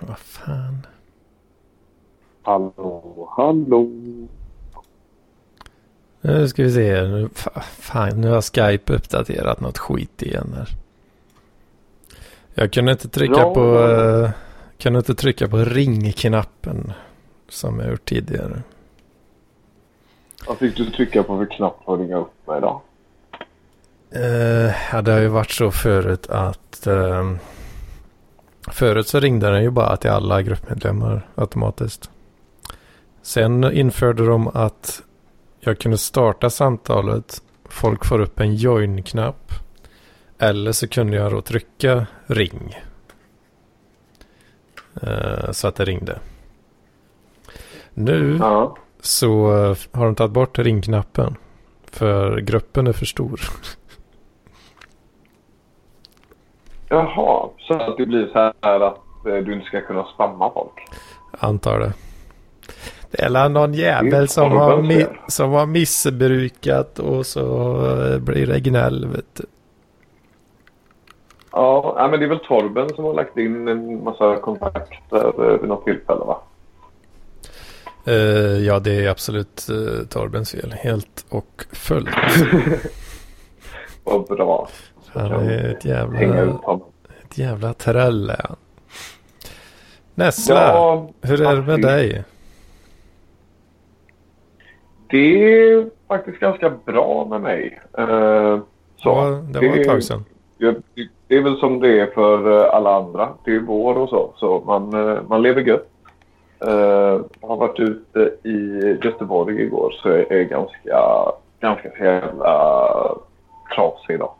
Vad fan. Hallå, hallå. Nu ska vi se. Nu, fa- fan, nu har Skype uppdaterat något skit igen här. Jag kunde inte trycka Ja. på... Uh, kunde inte trycka på ringknappen. Som jag gjort tidigare. Vad fick du trycka på för knapp för att ringa upp mig då? Uh, ja, det har ju varit så förut att... ehm, förut så ringde den ju bara till alla gruppmedlemmar automatiskt. Sen införde de att jag kunde starta samtalet. Folk får upp en join-knapp. Eller så kunde jag då trycka ring. Eh, så att det ringde. Nu Ja. så har de tagit bort ringknappen. För gruppen är för stor. Jaha, så att det blir så här att eh, du inte ska kunna spamma folk? Antar det. Väl någon jävel som har, mi- som har missbrukat och så eh, blir det gnäll. Vet du. Ja, men det är väl Torben som har lagt in en massa kontakter eh, vid något tillfälle va? Eh, ja, det är absolut uh, Torbens fel. Helt och fullt. Vad bra. Han är ett jävla, ett jävla träll. Nessla, Ja, hur är det med dig? Det är faktiskt ganska bra med mig. Eh, så. Ja, det var ett tag sedan. Det- det är väl som det är för eh, alla andra. Det är vår och så. Så man, eh, man lever gött. Uh, har varit ute i Göteborg igår så jag är ganska, ganska jävla trasig idag.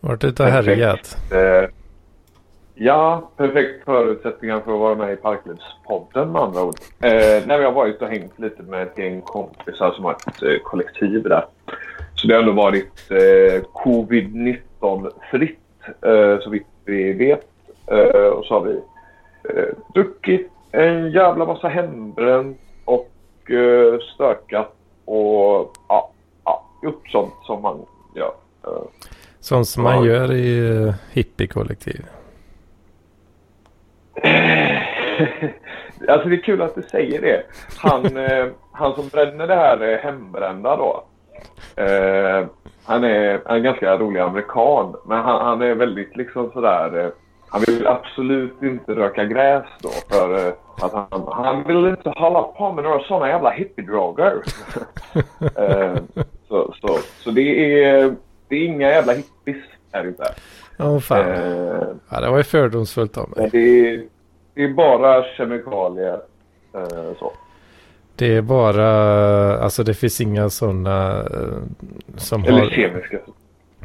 Vart ute och härjat? Eh, ja, perfekt förutsättningar för att vara med i Parklivspodden med andra ord. Eh, men jag har varit och hängt lite med ett gäng kompisar som har ett eh, kollektiv där. Så det har ändå varit eh, covid-19 fritt eh, så vitt vi vet. Eh, och så har vi druckit en jävla massa hembränt och stökat och ja, ja, gjort sånt som man gör. Eh, Sånt som man gör i uh, hippiekollektiv. alltså det är kul att du säger det. Han, eh, han som bränner det här eh, hembrända då. Eh, han är en ganska rolig amerikan. Men han, han är väldigt liksom sådär. Eh, han vill absolut inte röka gräs då. För eh, att han, han vill inte hålla på med några sådana jävla hippiedroger. eh, så, så, så det är, det är inga jävla hippies här inte. Åh fan. Eh, Ja, det var ju fördomsfullt av mig. det är, det är bara kemikalier. Eh, så. Det är bara, alltså det finns inga sådana eh, som Eller har, kemiska.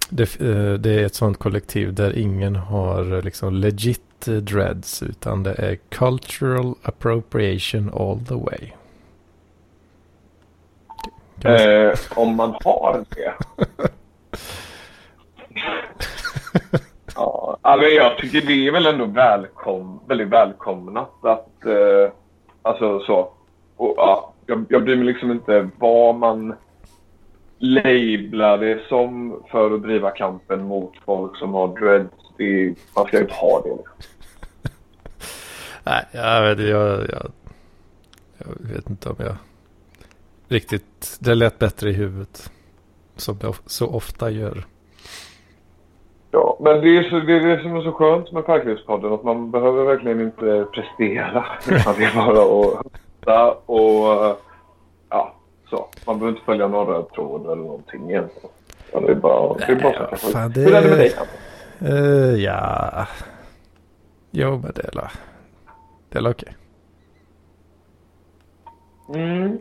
det, eh, det är ett sådant kollektiv där ingen har eh, liksom legit dreads utan det är cultural appropriation all the way. Eh, om man har det. ja, alltså jag tycker det är väl ändå välkom, väldigt välkomnat att, eh, alltså så. Och, ja, jag, jag bryr mig liksom inte vad man lablar det som för att driva kampen mot folk som har dreads. Det, är- man ska inte ha det. Liksom. Nej, jag vet, jag, jag, jag vet inte om jag riktigt, det lät bättre i huvudet. Som det så ofta gör. Ja, men det är, så, det är det som är så skönt med Parklivspodden. Att man behöver verkligen inte prestera. Det är bara att höra och ja, så. Man behöver inte följa någon röd tråd eller någonting egentligen. Ja, det är bara, det är bara Nej, fan, Hur är det med det- dig? Uh, ja, jo men det är la- det är okej. Mm.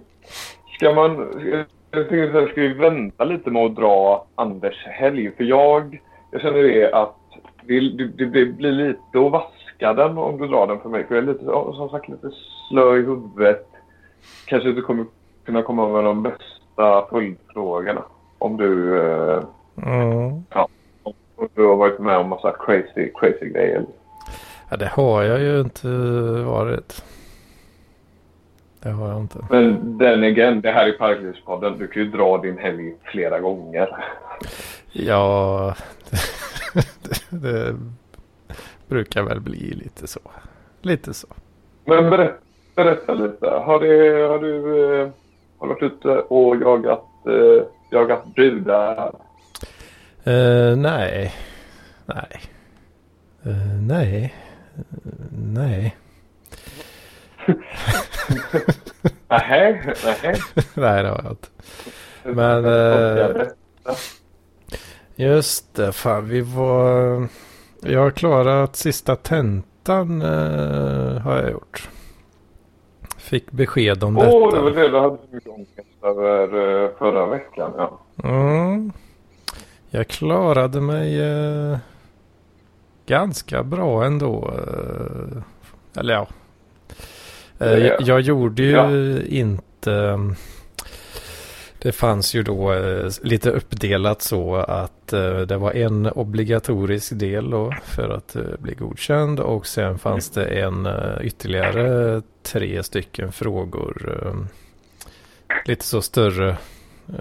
Ska man... Jag tänkte så här, ska vi vänta lite med att dra Anders helg? För jag, jag känner det att det, det, det blir lite att vaska den om du drar den för mig. För jag är lite, ja, som sagt lite slö i huvudet. Kanske inte kommer kunna komma med de bästa följdfrågorna. Om du, eh, Mm. om du har varit med om massa crazy, crazy grejer. Ja, det har jag ju inte varit. Det har jag inte. Men den igen, det här är Parklivspodden. Du kan ju dra din helg flera gånger. Ja, det, det brukar väl bli lite så. Lite så. Men berätta, berätta lite. Har, det, har du eh, har varit ute och jagat, eh, jagat brudar? Eh, nej. Nej. Eh, nej. Nej. Nej, nej. nej, det har jag inte. Men... Eh, just det, fan vi var... Jag har klarat sista tentan eh, har jag gjort. Fick besked om Åh, detta. oh, det var det du hade så mycket ångest över eh, förra veckan. Ja. Mm. Jag klarade mig eh, ganska bra ändå. Eh, eller ja. Eh, jag, jag gjorde ju Ja. inte... Det fanns ju då eh, lite uppdelat så att eh, det var en obligatorisk del då för att eh, bli godkänd och sen fanns det en eh, ytterligare tre stycken frågor. Eh, lite så större,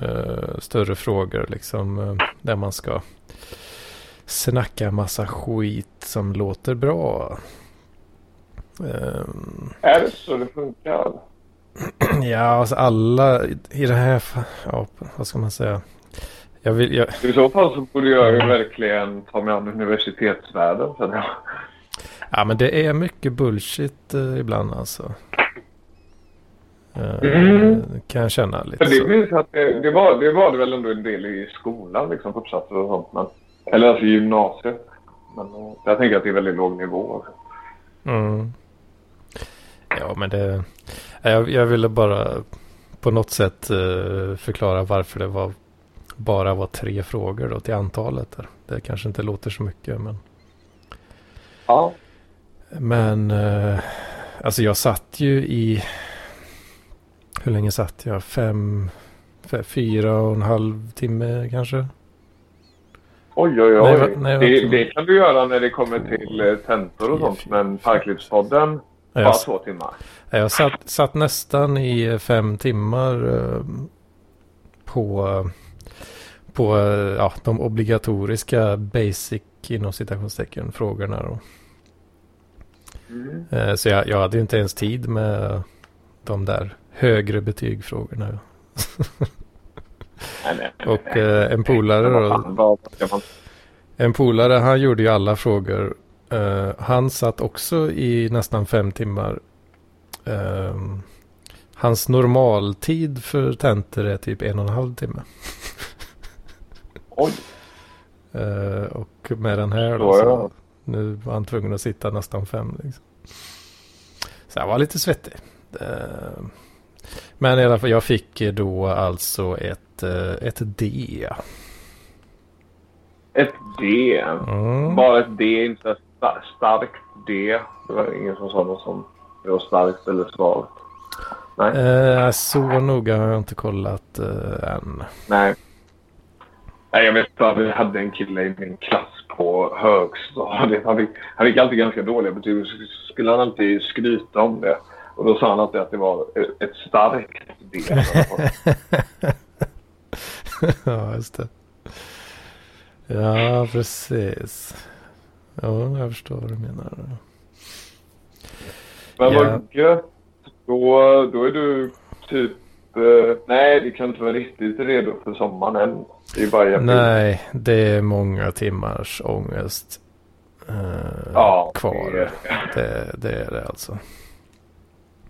eh, större frågor liksom eh, där man ska snacka massa skit som låter bra. Ehm, Är det så det funkar? Ja, alltså alla i det här, ja, vad ska man säga? Jag vill, jag, I så fall så borde jag ju verkligen ta mig an universitetsvärlden. känner jag. ja men det är mycket bullshit eh, ibland alltså. Eh, Mm. Kan jag känna lite det så. att det, det, var, det var det väl ändå en del i skolan, liksom uppsatser och sånt. Men, eller alltså gymnasiet. Men eh, jag tänker att det är väldigt låg nivå. Mm. Ja men det, jag, jag ville bara på något sätt eh, förklara varför det var bara var tre frågor då till antalet. Där. Det kanske inte låter så mycket men Ja. Men eh, alltså jag satt ju i hur länge satt jag? Fem, fe- fyra och en halv timme kanske? Oj, oj, oj. Nej, nej, det, det kan du göra när det kommer till eh, tentor och sånt. Men Parklivspodden, bara Jag, två timmar. jag satt, satt nästan i fem timmar eh, på, på eh, ja, de obligatoriska basic inom citationstecken frågorna. Då. Mm. Eh, Så jag, jag hade ju inte ens tid med de där högre betygfrågorna. Och eh, en polare då. En polare, han gjorde ju alla frågor. Eh, han satt också i nästan fem timmar. Ehm, hans normaltid för tentor är typ en och en halv timme. Oj, Eh, och med den här då Så, nu var han tvungen att sitta nästan fem. Liksom. Så jag var lite svettig. Men i alla fall, jag fick då alltså ett, ett D. ett D. Mm. Bara ett D, inte starkt D. Det var ingen som sa något som det var starkt eller svagt. Nej, Eh, så noga har jag inte kollat eh, än. nej. Nej, jag vet att vi hade en kille i min klass på högstadiet. Han fick, han fick alltid ganska dåliga betyg. Så skulle han alltid skryta om det. Och då sa han alltid att det var ett starkt D. ja, just det. Ja, precis. Ja, jag förstår vad du menar. Men Ja. vad gött. Då, då är du typ... Eh, nej, det kan inte vara riktigt redo för sommaren än. I april. Nej, det är många timmars ångest eh, Ja, kvar. det är Det, det är det alltså.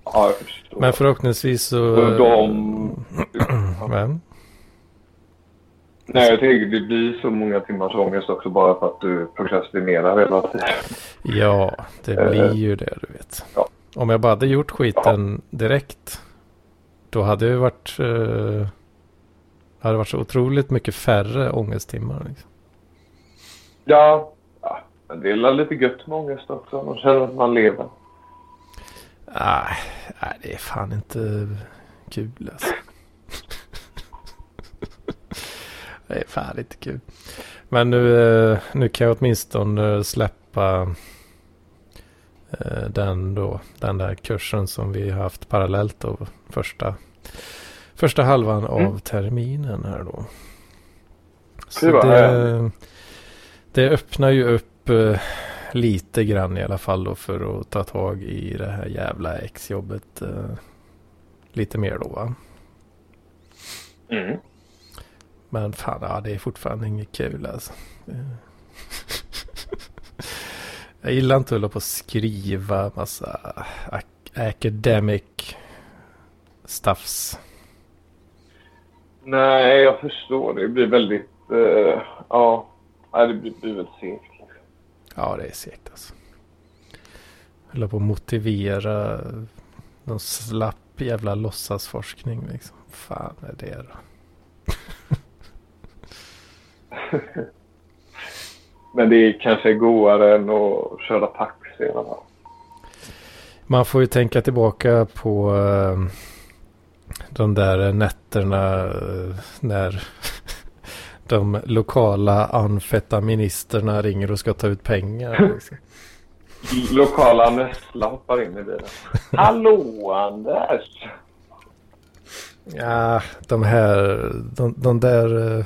Ja, jag förstår. Men förhoppningsvis så... De... Men? Nej, jag tänker det blir så många timmars ångest också bara för att du prokrastinerar hela tiden. Ja, det Eh, blir ju det du vet. ja. Om jag bara hade gjort skiten direkt. Då hade det varit... Uh, hade varit så otroligt mycket färre ångesttimmar. Liksom. Ja, ja, men det är lite gött med ångest också. Man känner att man lever. Nej, nej, det är fan inte kul alltså. Det är fan inte kul. Men nu, eh, nu kan jag åtminstone eh, släppa eh, den då. Den där kursen som vi har haft parallellt då. Första, första halvan av Mm. terminen här då. Så Det det, det öppnar ju upp lite grann i alla fall då för att ta tag i det här jävla exjobbet lite mer då va? Mm. Men fan, ja, det är fortfarande inget kul alltså. Jag gillar inte att hålla på och skriva massa ac- academic stuffs. Nej, jag förstår. Det blir väldigt... eh, ja, det blir, blir väldigt segt. Ja, det är segt alltså. Hålla på och motivera någon slapp jävla låtsasforskning liksom. Fan är det då? Men det är kanske godare än att köra taxi i alla fall. Man får ju tänka tillbaka på eh, de där nätterna eh, när de lokala amfetaministerna ringer och ska ta ut pengar. Liksom. Lokala Nessla hoppar in i bilen. Hallå Anders! Ja, de här, de, de där eh,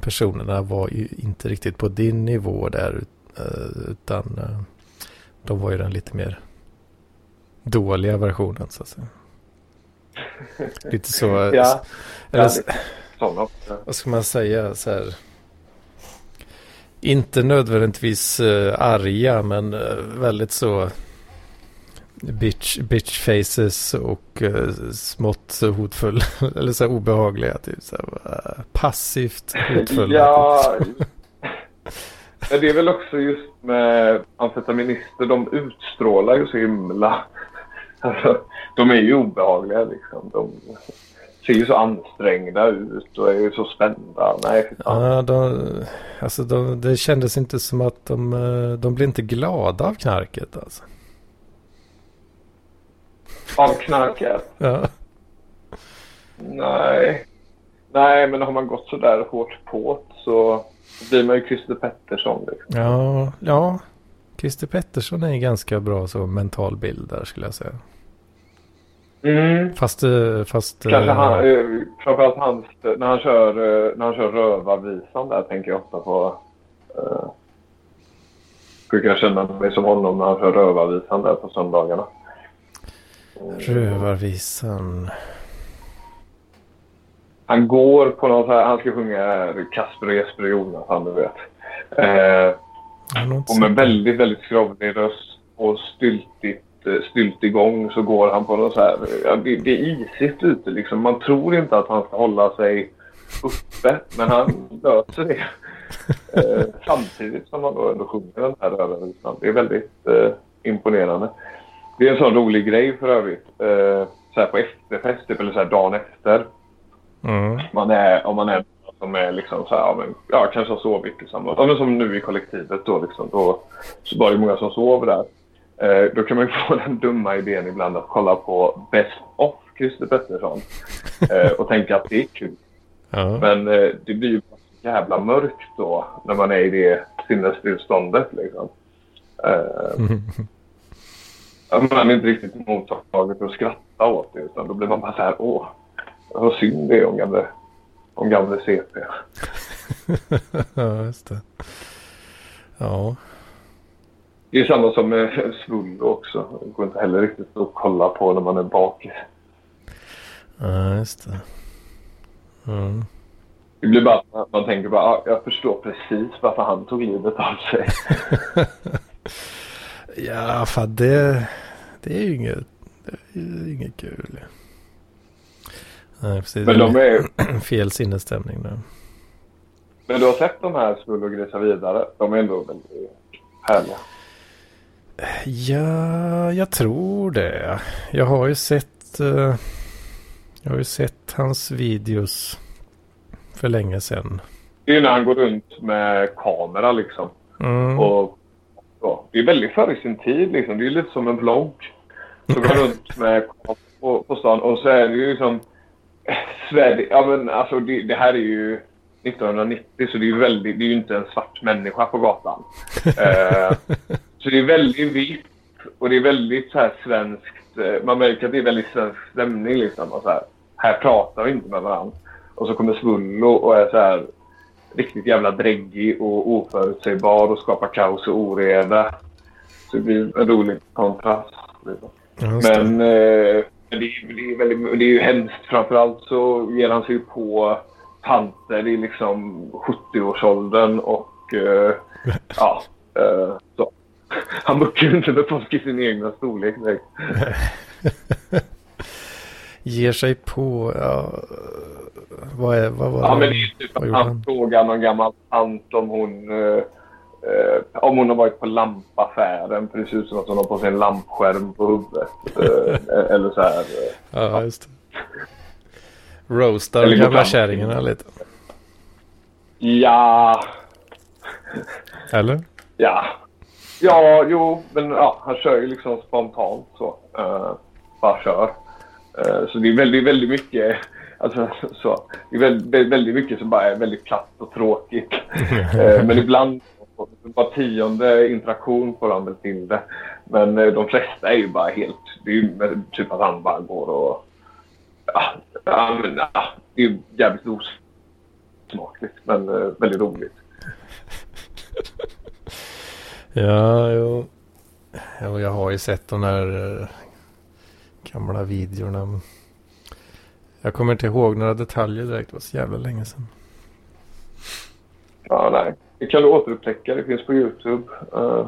personerna var ju inte riktigt på din nivå där. eh, Utan eh, de var ju den lite mer dåliga versionen så att säga. Lite så. Ja, Eller, ja vad ska man säga så här. Inte nödvändigtvis arga men eh, väldigt så bitch, bitch faces och uh, smått hotfulla eller så här obehagliga typ så här, eh, passivt hotfulla. Ja, ja, det är väl också just med amfetaminister. De utstrålar ju så himla... Alltså, de är ju obehagliga liksom. De ser ju så ansträngda ut och är ju så spända. Nej. Ja, de, alltså de, det kändes inte som att de, eh, de blev inte glada av knarket alltså. Av knarket? Ja. Nej. Nej, men har man gått så där hårt på så blir man ju Christer Pettersson. Liksom. Ja, ja. Christer Pettersson är en ganska bra så mental bild där skulle jag säga. Mm. Fast, eh, fast Kanske eh, han, eh, framförallt hans, när han kör, när han kör rövarvisan där tänker jag ofta på. Eh, brukar jag känna mig som honom när han kör rövarvisan där på söndagarna. Rövarvisan. Han går på någon så här, han ska sjunga Kasper och Jesper och Jonathan du vet. Eh, och med väldigt, väldigt skrovlig röst och styltigt, eh, styltig gång så går han på någon så här, ja, det, det är isigt ute liksom. Man tror inte att han ska hålla sig uppe, men han löser det. Eh, samtidigt som han då ändå sjunger den här rövarvisan. Det är väldigt eh, imponerande. Det är en sån rolig grej för övrigt. Eh, så här på efterfest, typ, eller så här dagen efter. Mm. Man är, om man är som är liksom så här, ja, men, ja kanske har sovit tillsammans. Ja, men som nu i kollektivet då liksom. Då så var det många som sover där. Eh, då kan man ju få den dumma idén ibland att kolla på Best of Christer Pettersson. Eh, och tänka att det är kul. Ja. Men eh, det blir ju jävla mörkt då när man är i det sinnestillståndet liksom. Eh, ja, man är inte riktigt mottaglig för att skratta åt det utan då blir man bara så här, åh, vad synd det är om gamle, om gamle CP. ja, just det. Ja. Det är samma som med Svullo också. Det går inte heller riktigt att kolla på när man är bakis. ja, just det. Mm. Det blir bara att man, man tänker bara, ah, jag förstår precis varför han tog livet av sig. Ja, fan det, det är ju inget, det är inget kul. Nej, precis. Men de är, Fel sinnesstämning nu. men du har sett de här Svullo och Grisa vidare? De är ändå väldigt härliga. Ja, jag tror det. Jag har ju sett, eh, jag har ju sett hans videos för länge sedan. Det är när han går runt med kamera liksom. Mm. Och, ja, det är väldigt före sin tid liksom. Det är lite som en vlogg. Så går runt med på, på stan och så är det ju liksom Sverige, ja men alltså det, det här är ju 1990 så det är väldigt, det är ju inte en svart människa på gatan. Eh, så det är väldigt vitt och det är väldigt så här svenskt, eh, man märker att det är väldigt svensk stämning liksom. Och så här, här pratar vi inte med varandra. Och så kommer Svullo och är så här riktigt jävla dräggig och oförutsägbar och skapar kaos och oreda. Så det blir en rolig kontrast. Men eh, det, är, det, är väldigt, det är ju hemskt. Framförallt så ger han sig på tanter i liksom 70-årsåldern och eh, ja, eh, så. Han muckar inte med folk i sin egna storlek direkt. Ger sig på, ja, vad, är, vad var ja, det? men det är typ att han frågar någon gammal tant om hon eh, Eh, om hon har varit på lampaffären för det ser ut som att hon har på sig en lampskärm på huvudet. Eh, eller så här. Eh, ja, just det. Roastar de gamla kärringarna lite. Ja. Eller? Ja. Ja, jo, men ja, han kör ju liksom spontant så. Uh, bara kör. Uh, så det är väldigt, väldigt mycket. Alltså, så, det är väldigt, väldigt mycket som bara är väldigt platt och tråkigt. uh, men ibland var tionde interaktion får han väl till det. Men eh, de flesta är ju bara helt... Det är ju typ att han bara går och... Ja, ja, men, ja det är ju jävligt osmakligt men uh, väldigt roligt. ja, jo. Jag har ju sett de där gamla videorna. Jag kommer inte ihåg några detaljer direkt. Det var så jävla länge sedan. Ja, nej. Det kan du återupptäcka. Det finns på Youtube. Uh,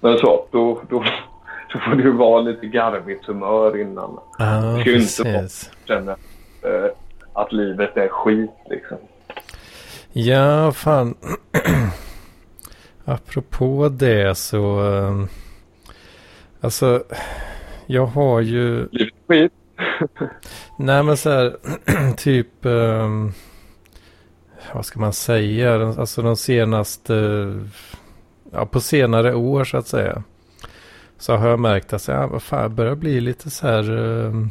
men så, då, då, då får du vara lite garvigt humör innan. Ah, ska ju inte känna uh, att livet är skit liksom. Ja, fan. Apropå det så. Uh, alltså, jag har ju. Livet är skit. Nej, men så här. typ. Um, vad ska man säga, alltså de senaste, ja på senare år så att säga. Så har jag märkt att ja, vad fan, jag börjar bli lite så här, uh,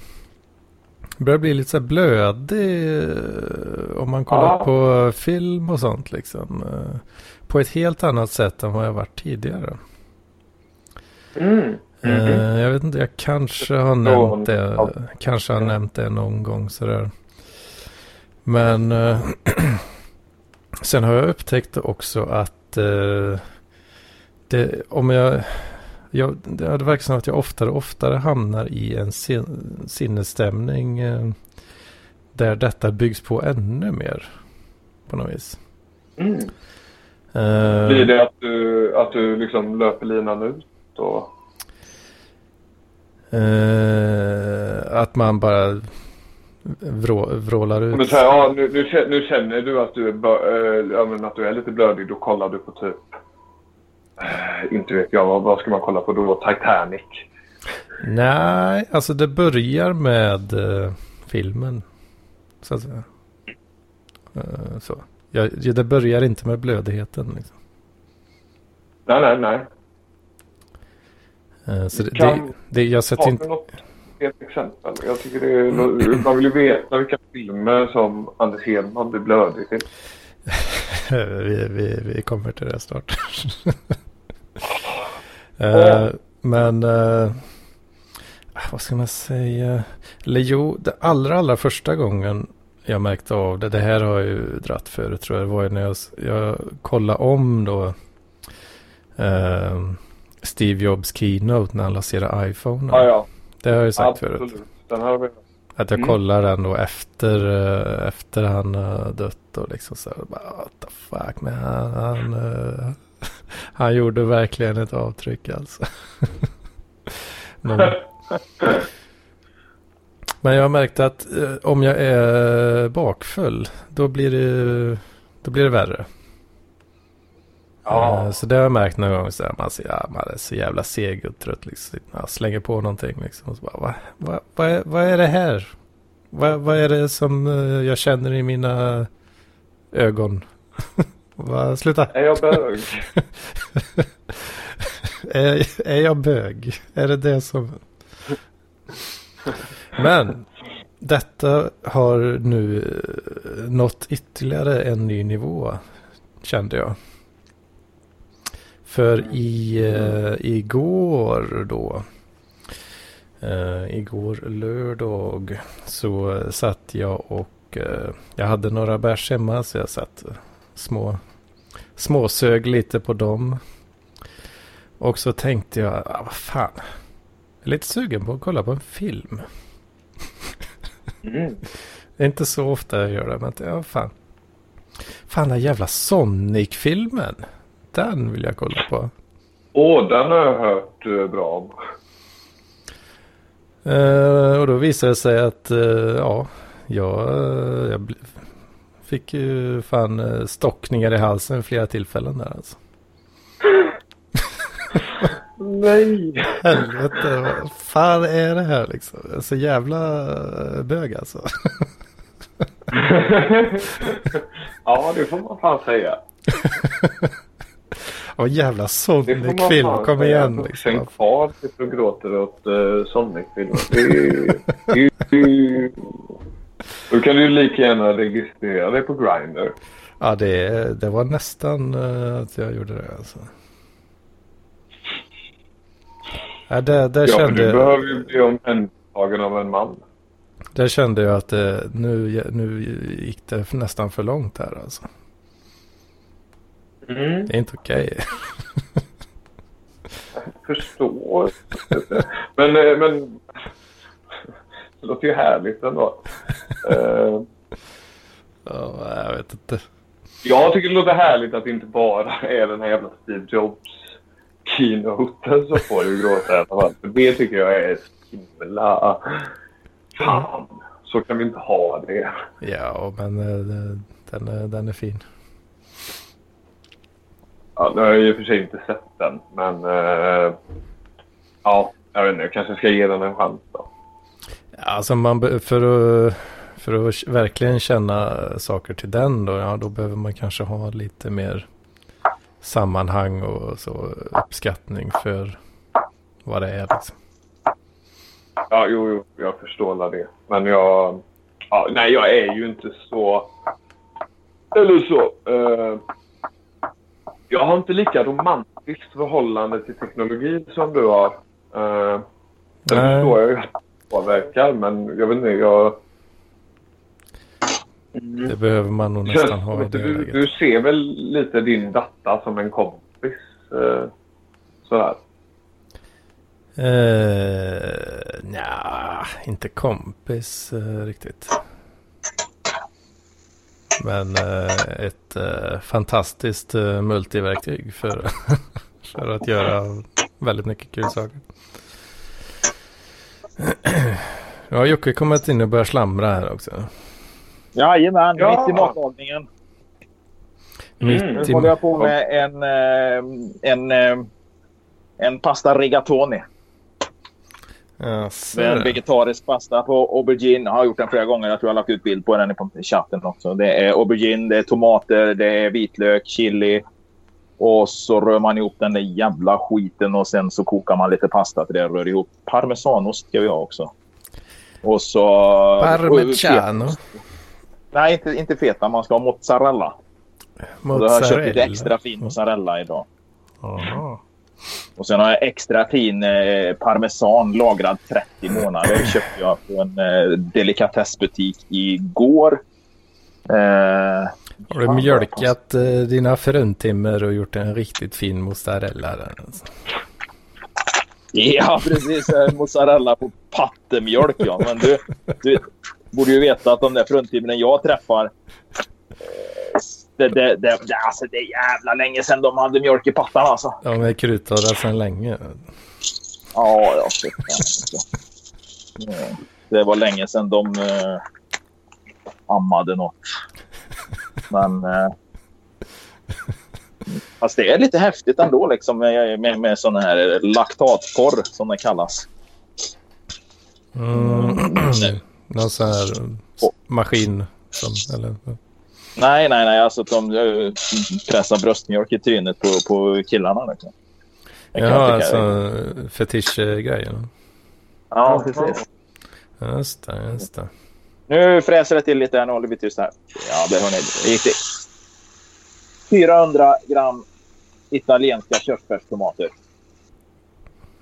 börjar bli lite så här blödig uh, om man kollar ja. på film och sånt liksom. Uh, på ett helt annat sätt än vad jag varit tidigare. Mm. Mm -hmm. jag vet inte, jag kanske har nämnt det, kanske har nämnt det någon gång sådär. Men Sen har jag upptäckt också att eh, det, om jag, jag, det verkar som att jag oftare och oftare hamnar i en sin, sinnesstämning eh, där detta byggs på ännu mer på något vis. Mm. Uh, Blir det att du, att du liksom löper linan ut? Och... Uh, att man bara vrå, vrålar ut. Men så här, ja, nu, nu, nu, känner du att du, är, äh, att du är lite blödig. Då kollar du på typ... Äh, inte vet jag, vad, vad ska man kolla på då? Titanic? Nej, alltså det börjar med äh, filmen. Så att säga. Så. Ja, det börjar inte med blödigheten. Liksom. Nej, nej, nej. Uh, så det, det, det, jag sätter inte... Något ett exempel. Jag tycker det är, man vill ju veta vilka filmer som Anders Hedman blir blödig till. vi, vi, vi kommer till det snart. uh, men uh, vad ska man säga? Eller jo, det allra, allra första gången jag märkte av det. Det här har jag ju dratt förut tror jag. Det var ju när jag, jag kollade om då. Uh, Steve Jobs keynote när han lanserade iPhone. Ja, ja. Det har jag ju sagt Absolut. förut. Den har vi. Att jag mm. kollar den då efter, eh, efter han har dött och liksom så bara what the fuck. Men han, han, uh, han gjorde verkligen ett avtryck alltså. Men, men jag har märkt att om jag är bakfull då blir det, då blir det värre. Ja. Eh, så det har jag märkt någon gång. Så här, man, ja, man är så jävla seg och trött. Liksom. Jag slänger på någonting. Liksom, och så bara, vad, vad, vad, är, vad är det här? Vad, vad är det som eh, jag känner i mina ögon? Va, sluta. Är jag bög? är, är jag bög? Är det det som... Men detta har nu eh, nått ytterligare en ny nivå. Kände jag. För i, uh, igår då, uh, igår lördag så satt jag och och eh, jag hade några bärs hemma så jag satt små, småsög lite på dem. Och så tänkte jag, ah, vad fan. Jag är lite sugen på att kolla på en film. Mm. Det är inte så ofta jag gör det, men ja, fan. Fan, den jävla Sonic-filmen. Den vill jag kolla på. Åh, den har jag hört eh, bra om. Eh, och då visade det sig att, eh, ja, jag, eh, jag fick ju fan stockningar i halsen flera tillfällen där alltså. Nej! Helvete, vad fan är det här liksom? Så jävla bög alltså. ja, det får man fan säga. Och jävla Det Sonic-film, kom igen Sen liksom. kvar sitter och gråter åt uh, Sonic-filmer. Det det Då kan du ju lika gärna registrera dig på Grindr. Ja, det, det var nästan eh, att jag gjorde det alltså. Ja, där, där, Ja, kände, du behöver ju bli omhändertagen av en man. där kände jag att eh, nu, nu gick det nästan för långt här alltså. Mm. Det är inte okej. Förstår. men, eh, men det låter ju härligt ändå. Eh, Ja, jag vet inte. Jag tycker det låter härligt att det inte bara är den här jävla Steve Jobs keynoten som får dig att gråta i alla fall. Det tycker jag är himla... Fan, så kan vi inte ha det. Ja, men eh, den, den är fin. Ja, nu har jag och för sig inte sett den, men... eh, ja, jag vet inte. Jag kanske ska ge den en chans då. Alltså man, för, att, för att verkligen känna saker till den då, ja då behöver man kanske ha lite mer sammanhang och så uppskattning för vad det är liksom. Ja, jo, jo, jag förstår alla det. Men jag... Ja, nej, jag är ju inte så... Eller så. Eh, jag har inte lika romantiskt förhållande till teknologi som du har. Uh, Nej. förstår jag ju att det påverkar, men jag vet inte, jag... Det behöver man nog nästan ha det du, läget. du ser väl lite din datta som en kompis? Uh, sådär. Eh, nja, inte kompis eh, riktigt. Men eh, ett eh, fantastiskt eh, multiverktyg för, för att göra väldigt mycket kul saker. Ja, Jocke kommit in och börjat slamra här också. Jajamän, Ja. mitt i matlagningen. Mm. Nu Mitt i, håller jag på med en, en, en pasta rigatoni. Så Med en vegetarisk pasta på aubergine. Jag har gjort den flera gånger. Jag tror jag har lagt ut bild på den på chatten också. Det är aubergine, det är tomater, det är vitlök, chili. Och så rör man ihop den där jävla skiten och sen så kokar man lite pasta till det. Rör ihop. Parmesanost ska vi ha också. Och så... Parmigiano. Nej, inte, inte feta. Man ska ha mozzarella. Och då har jag köpt lite Mozzarella. extra fin mozzarella idag. Jaha. Och sen har jag extra fin eh, parmesan lagrad 30 månader. köpte jag på en eh, delikatessbutik igår. Eh, Har du mjölkat eh, dina fruntimmer och gjort en riktigt fin mozzarella där? Alltså. Ja, precis. Eh, Mozzarella på pattemjölk. Ja. Men du, du borde ju veta att de där fruntimren jag träffar. Det, det, det, det, alltså, det är jävla länge sedan de hade mjölk i pattan alltså. De är kruttorra sedan länge. Ja, jag inte. Ja, Det var länge sedan de eh, ammade något. Men... Eh, fast det är lite häftigt ändå liksom med, med, med sån här laktatporr som det kallas. Mm. Någon sån här maskin. Som, eller, Nej, nej, nej. Alltså att de eh, pressar bröstmjölk i trynet på, på killarna. Liksom. Ja, alltså fetischgrejer. Ja, precis. Just det, just det. Nu fräser det till lite här. Nu håller vi tyst här. Ja, det hörni. Det gick det. 400 gram italienska körsbärstomater.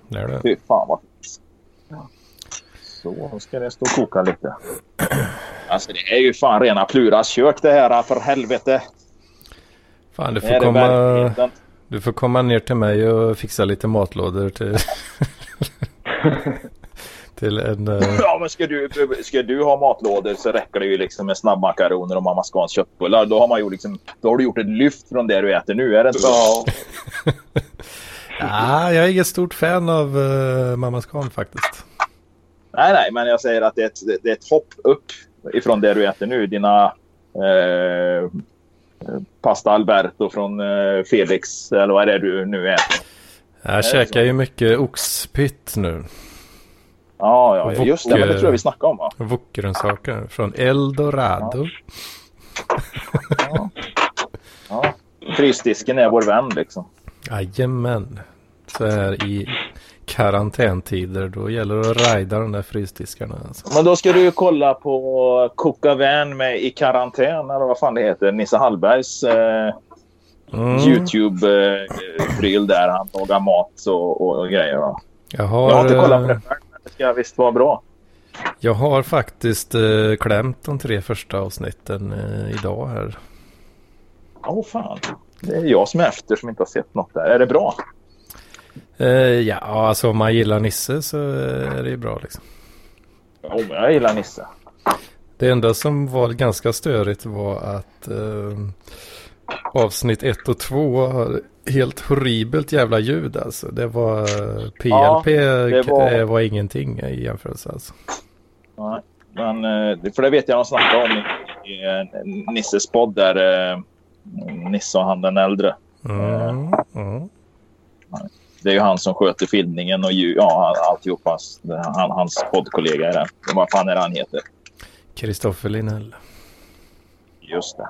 Det är det. Fy fan vad. Så, nu ska det stå och koka lite. Alltså det är ju fan rena Pluras kök det här för helvete. Fan, du får, komma, du får komma ner till mig och fixa lite matlådor till, till en... eh, Ja men ska du, ska du ha matlådor så räcker det ju liksom med snabbmakaroner och Mamma Scans köttbullar. Då har, man ju liksom, då har du gjort ett lyft från det du äter nu. Är det inte så? Ja. Ja, jag är inget stort fan av uh, Mammas Khan faktiskt. Nej nej men jag säger att det är ett, det är ett hopp upp ifrån det du äter nu. Dina eh, pasta Alberto från eh, Felix eller vad är det du nu äter? Jag käkar ju mycket oxpytt nu. Ja, ja Och just det. Men det tror jag vi snackade om va? Wokgrönsaker från Eldorado. Ja. ja. Frysdisken är vår vän liksom. Jajamän. Så här i karantäntider då gäller det att rida de där frysdiskarna. Alltså. Men då ska du kolla på Koka Vän med i karantän eller vad fan det heter. Nisse Hallbergs eh, Mm. YouTube-pryl där han lagar mat och, och, och grejer. Va? Jag har, Jag har inte kollat på det eh, själv, men det ska visst vara bra. jag har faktiskt eh, klämt de tre första avsnitten eh, idag här. Åh fan. Det är jag som är efter som inte har sett något där. Är det bra? Eh, ja, alltså om man gillar Nisse så eh, är det ju bra liksom. Jo, men jag gillar Nisse. Det enda som var ganska störigt var att eh, avsnitt 1 och 2 har helt horribelt jävla ljud alltså. Det var eh, PLP Ja, det var- var... var ingenting i jämförelse alltså. Nej. Men, eh, för det vet jag de snackade om i, i eh, Nisses podd där. eh, Nisse och han den äldre. Mm, mm. Det är ju han som sköter filmningen och ju, ja, alltihopa. Han, hans poddkollega är det. Vad fan är det han heter? Kristoffer Linell. Just det.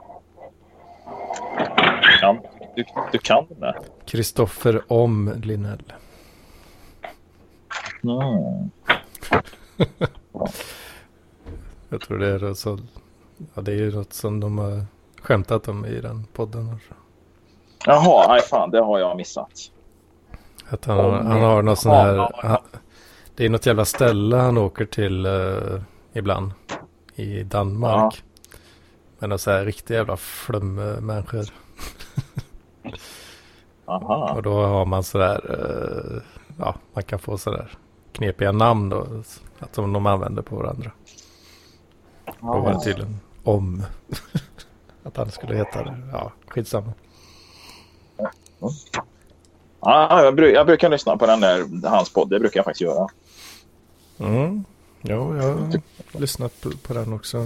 Kan, du, du kan det där. Kristoffer Om Linell. Mm. Jag tror det är så. Ja, det är ju något som de har skämtat om i den podden. Jaha, nej fan, det har jag missat. Att han, Om- han har något sån Ja, här. ja, ja. Han, det är något jävla ställe han åker till eh, ibland. I Danmark. Men några så här riktiga jävla flummänniskor. Aha. Och då har man sådär. Uh, ja, man kan få sådär knepiga namn då. Att de, de använder på varandra. Då var det tydligen om. att han skulle heta det. Ja, skitsamma. Ja, jag, bru- jag brukar lyssna på den där, hans podd. Det brukar jag faktiskt göra. Mm. Jo, jag har lyssnat på, på den också.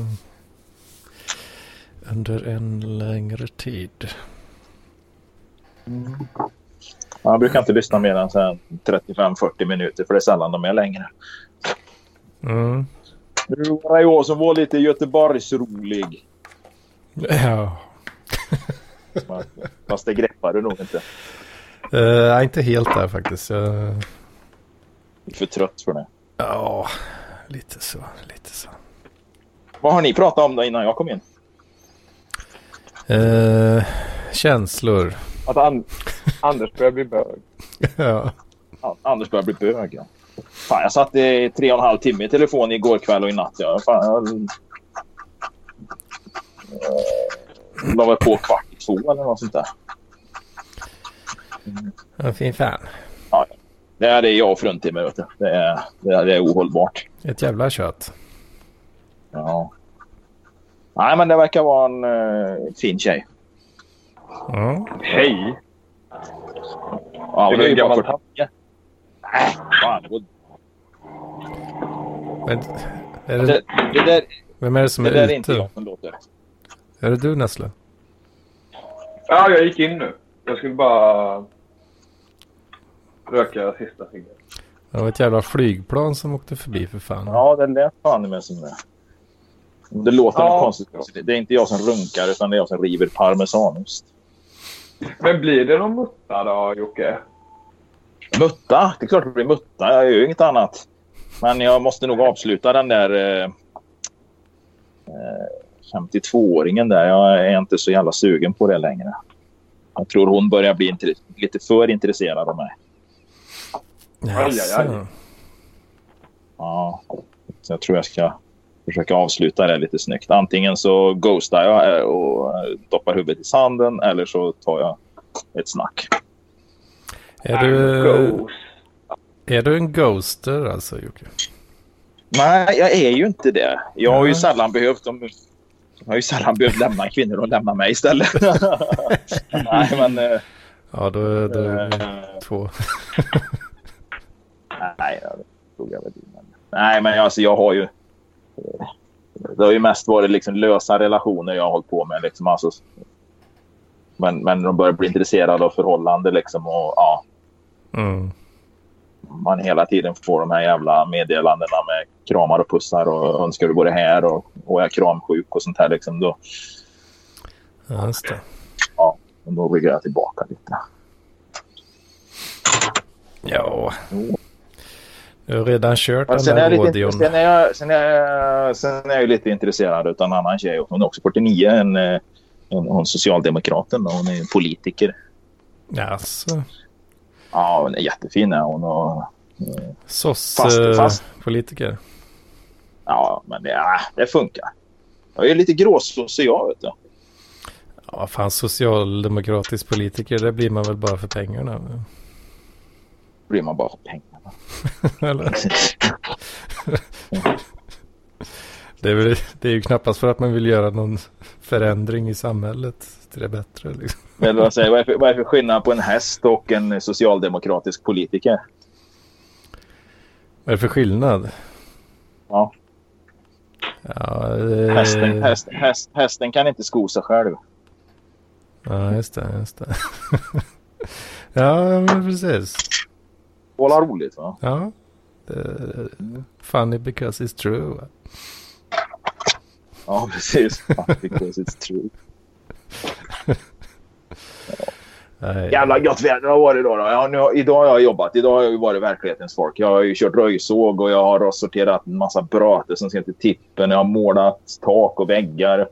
Under en längre tid. Jag brukar inte lyssna mer än så här 35-40 minuter för det är sällan de är längre. Mm. Nu var jag som var lite Göteborgsrolig. Ja. Fast det greppar du nog inte. Uh, jag är inte helt där faktiskt. Jag, Jag är för trött för det. ja, lite så. Lite så. Vad har ni pratat om då innan jag kom in? Eh, känslor. Att An- Anders börjar bli bög. ja. Anders börjar bli bög. Ja. Fan, jag satt i tre och en halv timme i telefon igår kväll och i natt. Ja. Fan, jag... Eh, la väl på kvart i två eller något sånt där. Ja, fin fan. Det är det jag och fruntimmer. vet du. Det är, det är, det är ohållbart. Ett jävla kött. Ja. Nej, men det verkar vara en uh, fin tjej. Mm. Hej! Ja, Är det är det ju bara gammalt 49. Nej, fan. Det, Men, är det, det, det, där, vem är det som det är där är ute? inte jag som låter. Är det du Nessle? Ja, jag gick in nu. Jag skulle bara röka sista ciggen. Det var ett jävla flygplan som åkte förbi för fan. Ja, det lät fan med som det. Det låter Ja. konstigt. Det är inte jag som runkar utan det är jag som river parmesanost. Men blir det någon mutta då, Jocke? Mutta? Det är klart det blir mutta. Jag gör ju inget annat. Men jag måste nog avsluta den där eh, eh, 52-åringen där. Jag är inte så jävla sugen på det längre. Jag tror hon börjar bli lite för intresserad av mig. Aj. Ja, så jag tror jag ska försöka avsluta det lite snyggt. Antingen så ghostar jag eh, och doppar huvudet i sanden eller så tar jag ett snack. Är du, är du en ghoster alltså Jocke? Nej, jag är ju inte det. Jag har ju sällan behövt... De, jag har ju sällan behövt lämna kvinnor och lämna mig istället. Nej, men... Eh, ja, då, är det äh, två. nej, det tror jag väl. Nej, men alltså jag har ju... Det har ju mest varit liksom lösa relationer jag har hållit på med. Liksom, alltså, men, men de börjar bli intresserade av förhållande liksom och ja. Mm man hela tiden får de här jävla meddelandena med kramar och pussar och önskar du både här och, och är kramsjuk och sånt här liksom. Då, ja, just det. Ja, och då ryggar jag tillbaka lite. Ja. Du har redan kört den där radion. Sen är, jag, sen, är jag, sen är jag lite intresserad av en annan tjej. Hon är också 49. En, en, hon socialdemokraten. Hon är politiker. Jaså. Ja, hon är jättefin är hon. Och, eh, SOS-politiker. Ja, men det, det funkar. Jag är lite gråsosse jag, vet du. Ja, fan socialdemokratisk politiker, det blir man väl bara för pengarna. blir man bara för pengarna. Eller? det, är väl, det är ju knappast för att man vill göra någon förändring i samhället till det bättre. Liksom. Men vad, säger, vad, är för, vad är för skillnad på en häst och en socialdemokratisk politiker? Vad är det för skillnad? Ja. ja det... hästen, häst, häst, hästen kan inte sko sig själv. Ja, just det. Just det. ja, men precis. Hålla roligt va? Ja. funny because it's true. Ja, precis. Funny because it's true. Nej. Jävla gott väder det har varit idag. Då. Ja, nu, idag har jag jobbat. Idag har jag varit verklighetens folk. Jag har ju kört röjsåg och jag har sorterat en massa bröte som ska till tippen. Jag har målat tak och väggar.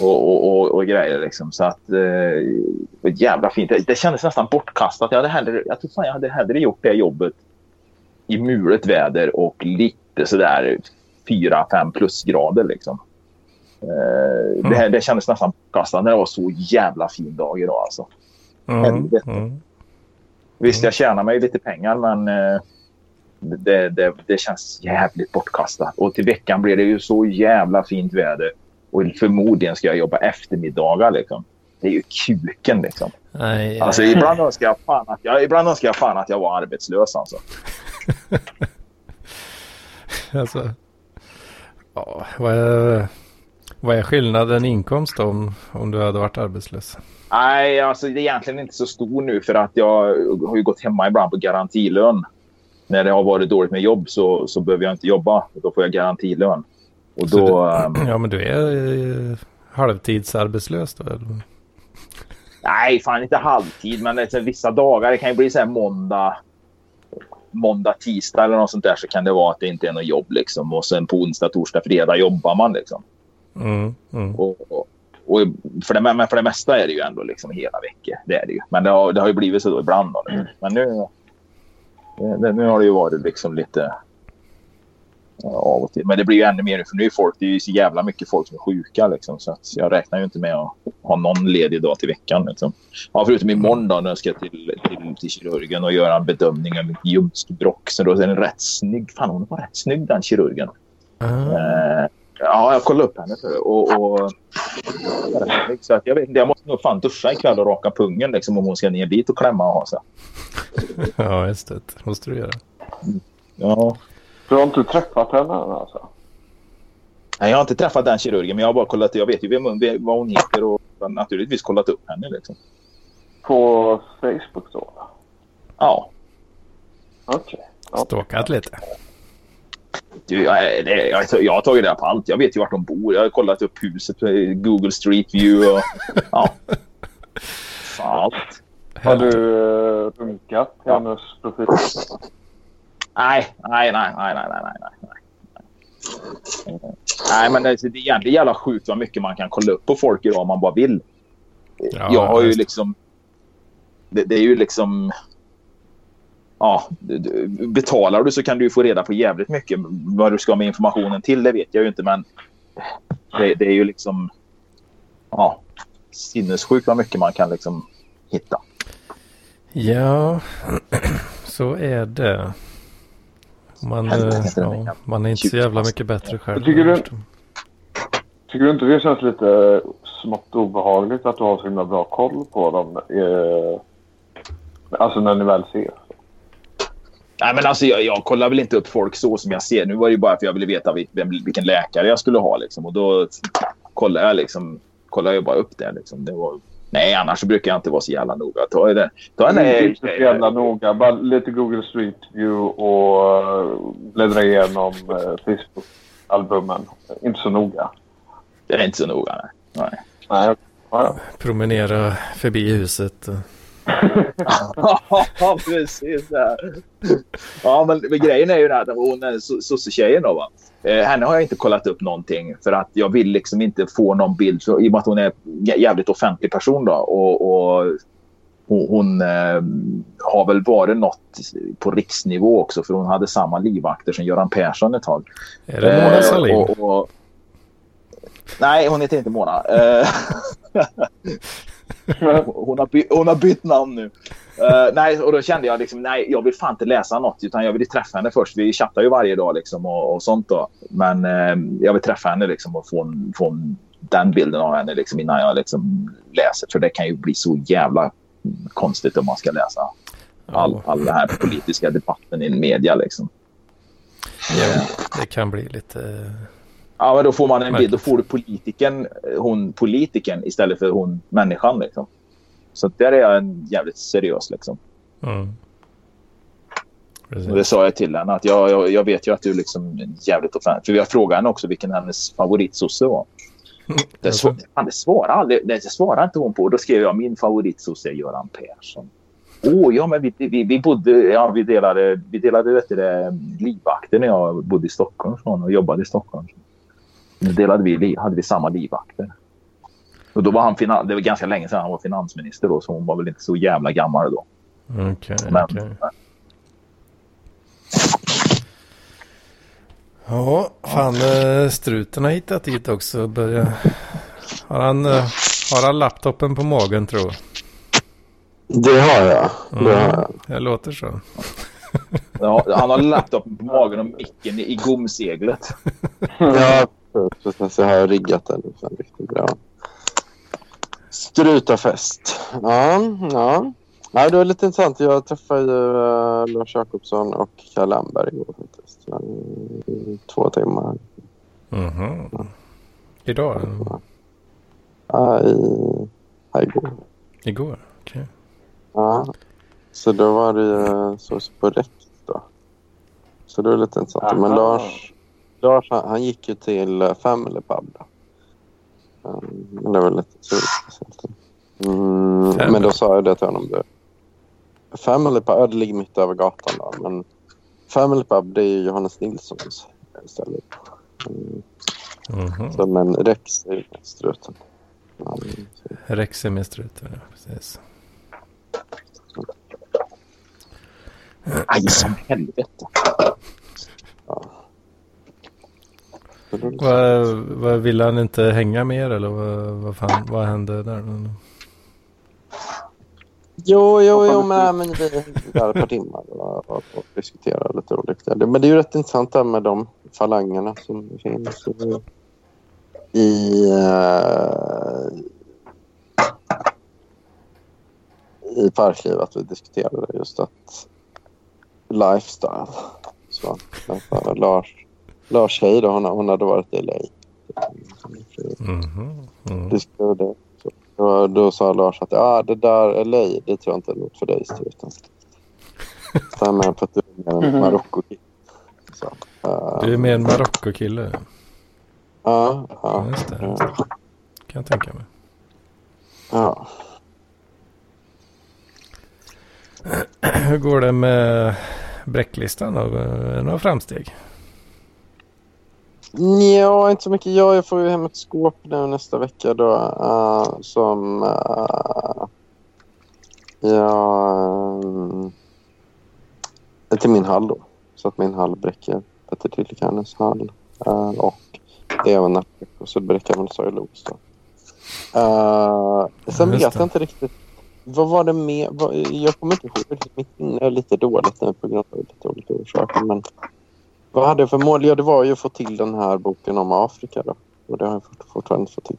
Och, och, och, och grejer liksom. Så att... Eh, jävla fint. Det, det kändes nästan bortkastat. Jag hade hellre, jag tror fan jag hade hellre gjort det jobbet i mulet väder och lite sådär 4-5 plusgrader liksom. Eh, mm. det, det kändes nästan bortkastat när det var så jävla fin dag idag alltså. Mm. Mm. Visst, jag tjänar mig lite pengar, men eh, det, det, det, känns jävligt bortkastat. Och till veckan blir det ju så jävla fint väder. Och förmodligen ska jag jobba eftermiddagar liksom. Det är ju kuken liksom. Nej, alltså ibland önskar jag fan att jag, ibland önskar jag fan att jag var arbetslös alltså. alltså. Ja, vad är, vad är skillnaden i inkomst om, om du hade varit arbetslös? Nej, alltså det är egentligen inte så stor nu för att jag har ju gått hemma ibland på garantilön. När det har varit dåligt med jobb så, så behöver jag inte jobba. Då får jag garantilön. Och då, du, ja, men du är halvtidsarbetslös då? Eller? Nej, fan inte halvtid. Men det, vissa dagar, det kan ju bli så här måndag, måndag, tisdag eller något sånt där så kan det vara att det inte är något jobb liksom. Och sen på onsdag, torsdag, fredag jobbar man liksom. Mm, mm. Och, och, och för det, men för det mesta är det ju ändå liksom hela veckor. Det är det ju. Men det har, det har ju blivit så då ibland. Då. Mm. Men nu, det, nu har det ju varit liksom lite av och till. Men det blir ju ännu mer för nu är folk, det är ju så jävla mycket folk som är sjuka liksom. Så jag räknar ju inte med att ha någon ledig dag till veckan liksom. Ja, förutom imorgon då när jag ska till, till, till kirurgen och göra en bedömning av mitt ljumskbråck. Så då är den rätt snygg. Fan, hon var rätt snygg den kirurgen. Mm. Eh, Ja, jag kollade upp henne och, och så att jag vet jag måste nog fan duscha ikväll och raka pungen liksom om hon ska ner dit och klämma och ha sig. ja, just. Det måste du göra. Ja. Du har inte träffat henne alltså? Nej, jag har inte träffat den kirurgen, men jag har bara kollat. Jag vet ju vem, vad hon heter och naturligtvis kollat upp henne liksom. På Facebook då? Ja. Okej. Okay. Stalkat lite. Du, jag, det, jag, jag har tagit det på allt. Jag vet ju vart de bor. Jag har kollat upp huset på Google Street View. Och, ja. Fan, allt. Har du uh, runkat på hennes profil? Nej, nej, nej, nej, nej, nej, nej. Nej, men det, det är egentligen jävla sjukt vad mycket man kan kolla upp på folk idag om man bara vill. Ja, jag har ju liksom... Det, det, är ju liksom ja, betalar du så kan du få reda på jävligt mycket. Vad du ska med informationen till, det vet jag ju inte. Men det, det är ju liksom ja, sinnessjukt vad mycket man kan liksom hitta. Ja, så är det. Man, Helvete, ja, man är inte så jävla mycket bättre själv. Tycker du, tycker du inte det känns lite smått obehagligt att du har så himla bra koll på dem? Eh, alltså när ni väl ses? Nej, men alltså, jag, jag kollar väl inte upp folk så som jag ser. Nu var det ju bara för att jag ville veta vem, vilken läkare jag skulle ha. Liksom. Och då kollar jag, liksom, kollar jag bara upp det. Liksom. det var, nej, annars brukar jag inte vara så jävla noga. Ta det. Ta en, mm, inte så jävla noga. Bara lite Google Street View och uh, bläddra igenom uh, Facebook-albumen. Inte så noga. Det är inte så noga, nej. nej. nej. Ja. Promenera förbi huset ja, precis. Ja, men, men grejen är ju att hon sossetjejen då va. Eh, henne har jag inte kollat upp någonting för att jag vill liksom inte få någon bild. Så, I och med att hon är jävligt offentlig person då och, och hon, hon eh, har väl varit något på riksnivå också för hon hade samma livvakter som Göran Persson ett tag. Är det Mona Sahlin? Och, och, nej, hon heter inte Mona. Eh, hon, har by, hon har bytt namn nu. Uh, nej, och då kände jag liksom, nej, jag vill fan inte läsa något utan jag vill träffa henne först. Vi chattar ju varje dag liksom och, och sånt då. Men uh, jag vill träffa henne liksom och få, få den bilden av henne liksom innan jag liksom läser. För det kan ju bli så jävla konstigt om man ska läsa all, all den här politiska debatten i media liksom. Ja, det kan bli lite Ja, men då får man en bild. Då får du politiken, hon politiken istället för hon människan. Liksom. Så där är jag en jävligt seriös. Liksom. Mm. Det sa jag till henne. Att jag, jag, jag vet ju att du liksom är jävligt offentlig. För jag frågade henne också vilken hennes favoritsosse var. Det, svar, det, svarade aldrig, det svarade inte hon på. Då skrev jag min favoritsosse är Göran Persson. Åh, oh, ja, men vi, vi, vi bodde, ja, vi delade, vi delade vet du, livvakter när jag bodde i Stockholm och jobbade i Stockholm. Nu delade vi, hade vi samma livvakter. Och då var han finan, det var ganska länge sedan han var finansminister då, så hon var väl inte så jävla gammal då. Okej, okay, okay. Ja, fan eh, struten har hittat dit också. Börja... Har, han, eh, har han laptopen på magen tror jag? Det har jag. Mm, det, har jag. det låter så. Ja, han har laptopen på magen och micken i gomseglet. Ja, Precis, jag har riggat den liksom riktigt bra. Strutafest. Ja, ja. Nej, det var lite intressant. Jag träffade ju uh, Lars Jakobsson och Karl Lamberg igår faktiskt. I två timmar. Mhm. Mm ja. Idag? Ja, i, här igår. Igår? Okej. Okay. Ja. Så då var det ju så på rätt då. Så det var lite intressant. Aha. Men Lars, Lars han, han gick ju till uh, Family Pub. Då. Um, men det var lite speciellt. Mm, men då sa jag det till honom. Det. Family Pub, det ligger mitt över gatan då. Men Family Pub det är ju Johannes Nilssons ställe. Mm. Mm -hmm. Så, men Rex är ju med struten. Mm, Rex är med struten, ja precis. Aj, som helvete. Vad, vad ville han inte hänga mer eller vad, vad, fan, vad hände där? Jo, jo, jo, men, men vi hängde där ett par timmar och, och, diskuterade lite olika. Men det är ju rätt intressant där med de falangerna som finns i, i, eh, i Parkliv. Att vi diskuterade just att lifestyle. Så, Lars Lars Hej då, hon, hon hade varit i LA. Mm -hmm. mm. Det det. Så, då, då sa Lars att ah, det där LA, det tror jag inte är något för dig. Utan. Stanna för att du är mer en mhm. Marocko-kille. Uh, du är mer en Marocko-kille? Ja, ja. Just det, just det. kan jag tänka mig. Ja. Hur går det med bräcklistan då? Några framsteg? Ja, inte så mycket. Ja, jag får ju hem ett skåp nu nästa vecka då uh, som uh, ja, um, till min hall då. Så att min hall bräcker Petter Tillikanes hall. Uh, och det är även Nacka och så bräcker väl Soilos då. Uh, sen vet jag inte riktigt. Vad var det med? Vad, jag kommer inte ihåg. Mitt minne är lite dåligt nu på grund av lite olika orsaker. Men vad hade jag för mål? Ja, det var ju att få till den här boken om Afrika då. Och det har jag fort, fortfarande inte fått till.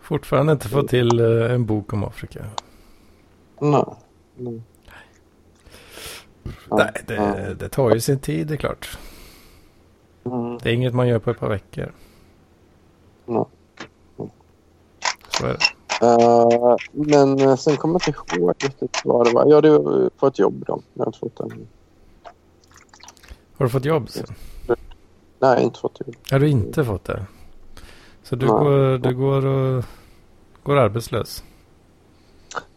Fortfarande inte fått till eh, en bok om Afrika. Nej. Nej. Ja, Nej, det, det tar ju sin tid det är klart. Mm, Det är inget man gör på ett par veckor. nej. Så är det. Eh, men eh, sen kommer jag inte ihåg riktigt vad det var. Ja, det var på ett jobb då. Jag har inte fått den. Har du fått jobb sen? Nej, inte fått jobb. Har du inte fått det? Så du, Nej. går, du går, och, går arbetslös?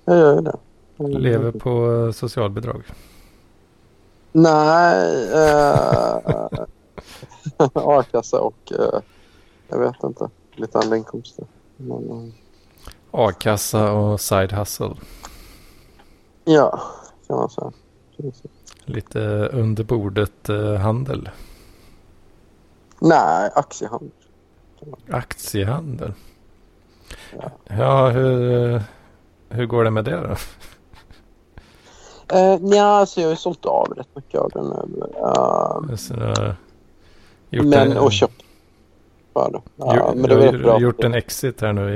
Jag gör det. Mm. Lever på eh, socialbidrag? Nej. Uh, A-kassa och eh, jag vet inte. Lite andra inkomster. Men, eh, A-kassa och side hustle? ja, kan man säga. Säga. Lite under bordet eh, handel? Nej, aktiehandel. Aktiehandel? Ja. Ja, hur, eh, hur går det med det då? Uh, ja, alltså jag har ju sålt av rätt mycket av den nu. Eh, eh, gjort men, en, och köpt det. Ja, gjort, men det var du har gjort en exit här nu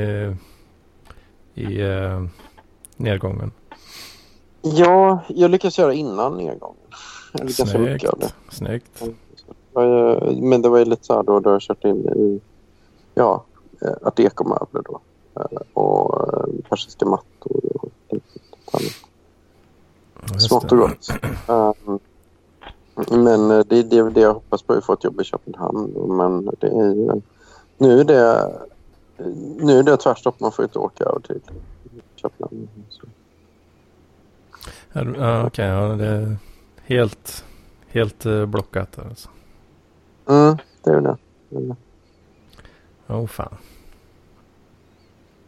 i, i eh, nedgången. Ja, jag lyckades göra innan nedgången. Ganska mycket av det. Snyggt. Det Men det var ju lite så här då, då har jag kört in i ja, eh, art deco-möbler då. Eh, Och eh, persiska mattor och lite annat. Just Smått det. och gott. Men det, det är väl det jag hoppas på, att få ett jobb i Köpenhamn. Men det är ju... Nu är det, nu är det tvärstopp. Man får inte åka över till Köpenhamn. Ja, du- Ja, Okej, det helt, helt eh, blockat alltså. Mm, det är det. Det det. Åh fan.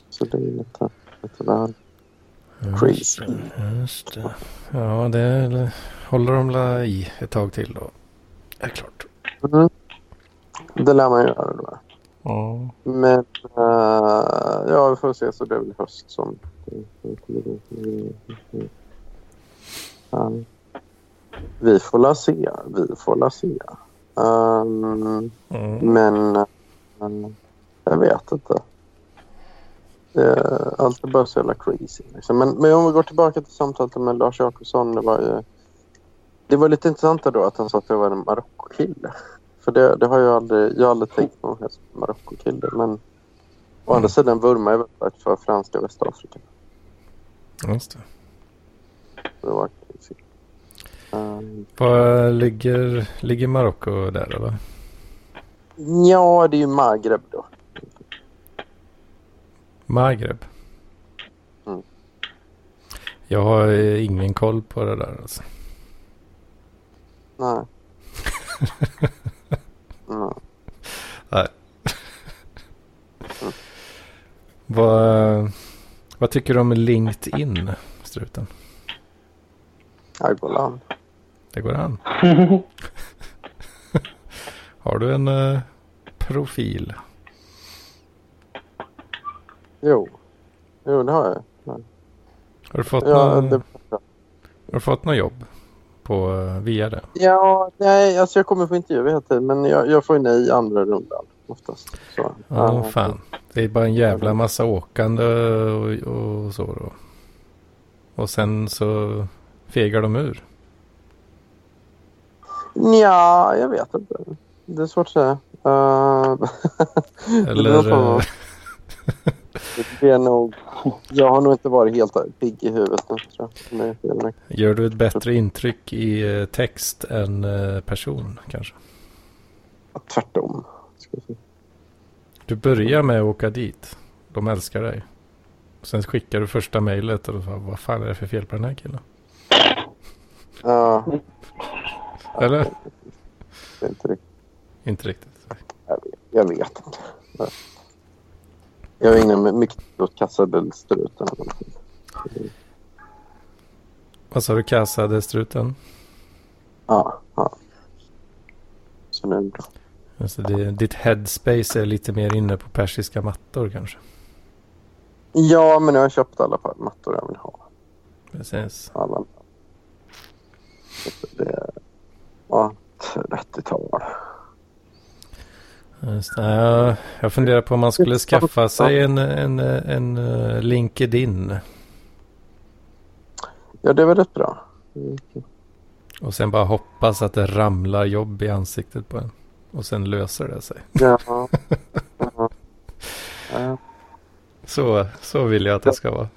Så det är lite, lite. Just Crazy. det, Just det. Ja, det håller de la i ett tag till då. Det är klart. Mm. Det lär man göra då. Ja. Men uh, ja, vi får se. Så det är väl höst som... Ja. Vi får la se. Vi får la se. Um, Mm. men eh, jag vet inte. Uh, allt är bara så jävla crazy. Liksom. Men, men om vi går tillbaka till samtalet med Lars Jakobsson. Det var, ju, det var lite intressant då att han sa att jag var en Marockokille. För det, det har jag aldrig, jag har aldrig tänkt på mig som Marockokille. Men å andra Mm. sidan vurmar jag väldigt för franska Västafrika. Just det. Det var. Um, Var ligger, ligger Marocko där eller? ja, det är ju Maghreb då. Maghreb? Mm. Jag har eh, ingen koll på det där alltså. Nej. Nej. Vad, vad tycker du om LinkedIn, struten? Jag går an. Det går an. Har du en eh, profil? Jo. Jo, det har jag. Nej. Har du fått, Ja, någon, det, har du fått något jobb på, eh, via det? ja, nej, alltså jag kommer få intervjuer hela tiden. Men jag, jag får ju nej i andra rundan oftast. Så, Ja, ja. fan. Det är bara en jävla massa åkande och, och så då. Och sen så fegar de ur. Ja, jag vet inte. Det är svårt att säga. Uh, Eller, eh, det är nog... Jag har nog inte varit helt pigg i huvudet nu, tror jag. Gör du ett bättre intryck i eh, text än person kanske? Tvärtom. Du börjar med att åka dit. De älskar dig. Sen skickar du första mejlet och vad fan är det för fel på den här killen? Ja, Eller? det är inte riktigt. Inte riktigt. Jag vet, jag vet inte. Jag har ingen mikrokassa struten. eller någonting. Vad sa du, Casa de struten? Ja, ja. Så det är bra. Alltså det, ditt headspace är lite mer inne på persiska mattor kanske. Ja, men jag har köpt alla mattor jag vill ha. Precis. Alla. Det är ja, 30-tal. Just det. Jag, jag funderar på om man skulle skaffa sig en, en, en, eh, LinkedIn. Ja, det är väldigt bra. Och sen bara hoppas att det ramlar jobb i ansiktet på en. Och sen löser det sig. Ja. ja. ja. Så, så vill jag att det ska vara.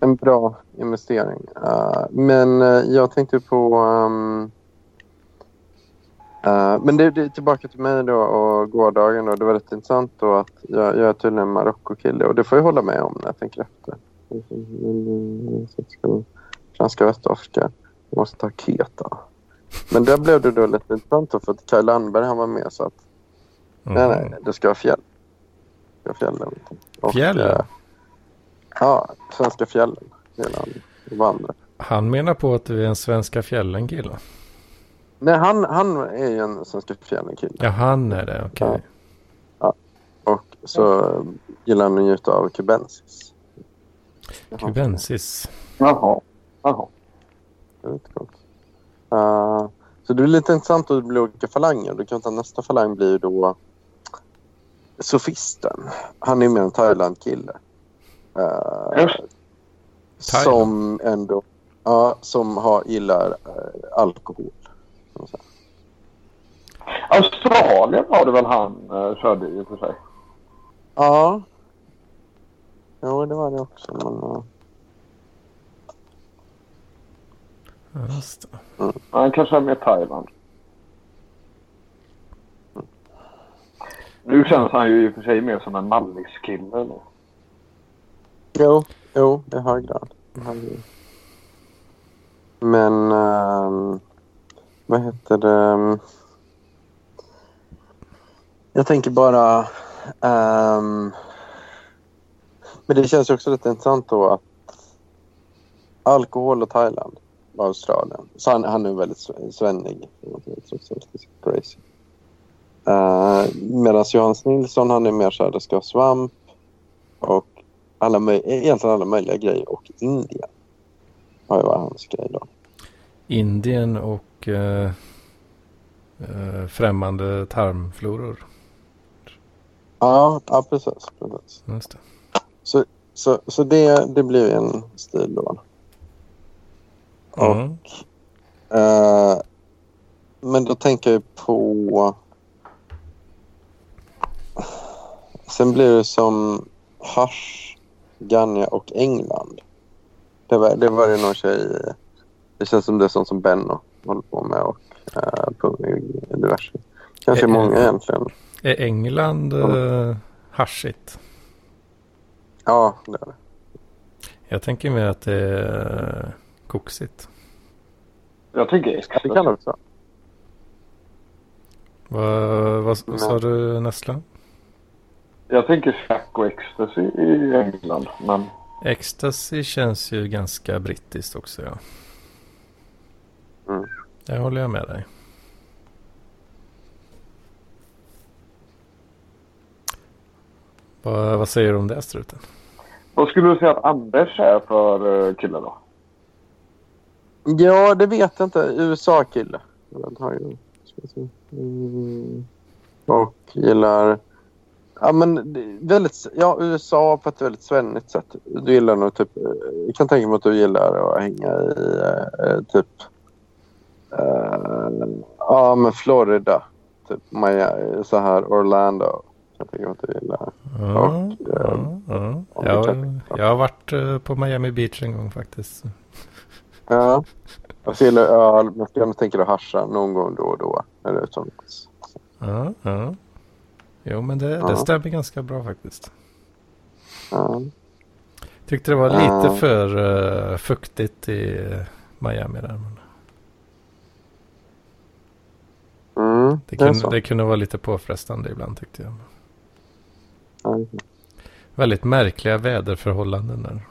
En bra investering. Uh, men uh, jag tänkte på... Um, uh, men det, det tillbaka till mig då och gårdagen. Då. Det var rätt intressant då att jag, jag är tydligen en Marocko-kille. Och det får jag hålla med om när jag tänker efter. Franska Västafrika. Jag måste ta Keta. Men där blev det då lite intressant då för att Kaj Landberg han var med så att Mm. nej, nej, det ska vara fjäll. Det ska fjällen. Och, Fjällen? eh, ja, svenska fjällen. Hela han menar på att du är en svenska fjällen kille. Nej, han, han är ju en svenska fjällen kille. Ja, han är det. Okej. Och så eh, gillar han att njuta av kubensis. Kubensis. Jaha. Jaha. Det är lite coolt. Uh, så det är lite intressant att det blir olika falanger. Då kan ta nästa falang blir då sofisten. Han är mer en Thailand-kille. Uh, Just. som ändå ja, som har, gillar uh, alkohol. Australien var det väl han uh, körde i och för sig. Ja. Jo, det var det också. Men, uh, Ja, Just det. Han kanske är med Thailand. Nu känns han ju i och för sig mer som en malliskille. jo, jo, i hög grad. Men ehm, vad heter det? Jag tänker bara... Um, men det känns ju också lite intressant då att alkohol och Thailand och Australien. Så han, han är väldigt svennig. Crazy. Eh, uh, Medan Johannes Nilsson han är mer så här, det ska vara svamp och alla egentligen alla möjliga grejer och Indien har ju varit hans grej då. Indien och eh, eh, främmande tarmfloror. Ja, ja precis. precis. Just det. Så, så det, det blir en stil då. Mm. Eh, men då tänker jag på... Sen blir det som hasch, Ganja och England. Det var det, var det någon tjej... Det känns som det är sånt som Benno håller på med och uh, diverse. Kanske Eh, många egentligen. Är England eh, haschigt? Ja, det är det. Jag tänker mer att det är koksigt. Jag tänker Det kan det också. Vad, vad, vad sa du Nessla? Jag tänker Shack och Ecstasy i England. Men Ecstasy känns ju ganska brittiskt också ja. Mm. Där håller jag med dig. Vad, vad säger du om det struten? vad skulle du säga att Anders är för uh, kille då? Ja, det vet jag inte. USA-kille. Mm. Och gillar... Ja, men det väldigt... Ja, USA på ett väldigt svennigt sätt. Du gillar nog typ... eh, Jag kan tänka mig att du gillar att hänga i eh, typ... eh, ja, men Florida. Typ Miami, så här Orlando. Jag tänker mig att du gillar. Ja, Och, ja. om Jag, jag har varit eh, på Miami Beach en gång faktiskt. Ja. Så gillar ja, man ska gärna tänka dig att hascha någon gång då och då. Eller utomlands. Ja, ja. Jo, men det, det stämmer ganska bra faktiskt. Tyckte det var lite för eh, fuktigt i Miami där. Men Mm, det, kunde, det kunde vara lite påfrestande ibland tyckte jag. Ja. Väldigt märkliga väderförhållanden där.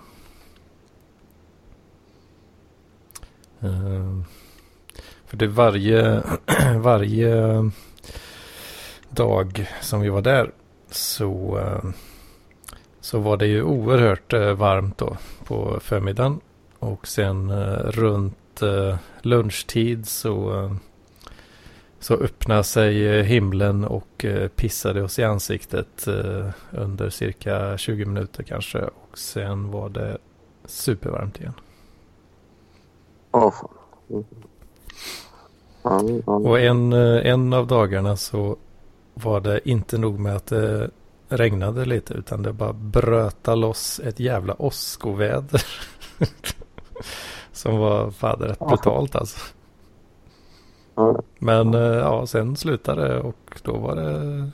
Ehm, För det varje, varje dag som vi var där så, eh, så var det ju oerhört eh, varmt då på förmiddagen. Och sen eh, runt lunchtid så, så öppnade sig himlen och pissade oss i ansiktet under cirka 20 minuter kanske. Och sen var det supervarmt igen. Oh. Och en, en av dagarna så var det inte nog med att det regnade lite utan det bara bröta loss ett jävla åskoväder. Som var rätt brutalt alltså. Men eh, ja, sen slutade det och då var det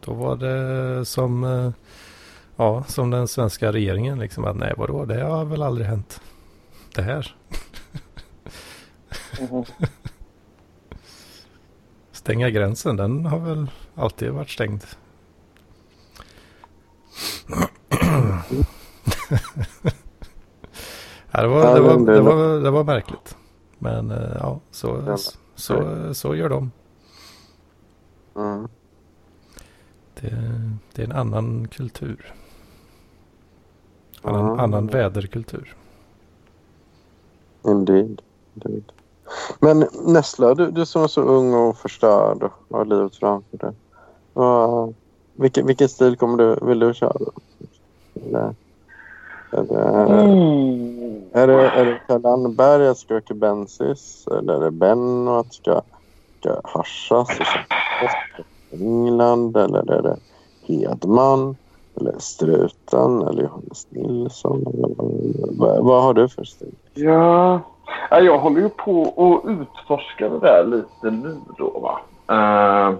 då var det som eh, ja, som den svenska regeringen liksom att nej vadå, det har väl aldrig hänt. Det här. Mm stänga gränsen, den har väl alltid varit stängd. ja, det, var, det, var, det, var, det var märkligt. Men eh, ja, så, så, så gör de. Mm. Det, det, är en annan kultur. Annan, mm. annan väderkultur. Indeed. Indeed. Men Nessla, du, du som är så ung och förstörd och har livet framför dig. Uh, vilken, vilken stil kommer du, vill du köra? Eller, det, mm. Är det, är det Kalle Anneberg att ska bensis? Eller är det Benno att ska, ska haschas England? Eller är det Hedman? Eller Struten? Eller Johannes Nilsson? Vad, vad har du för stil? Ja, jag håller ju på att utforska det där lite nu då. Va? Uh,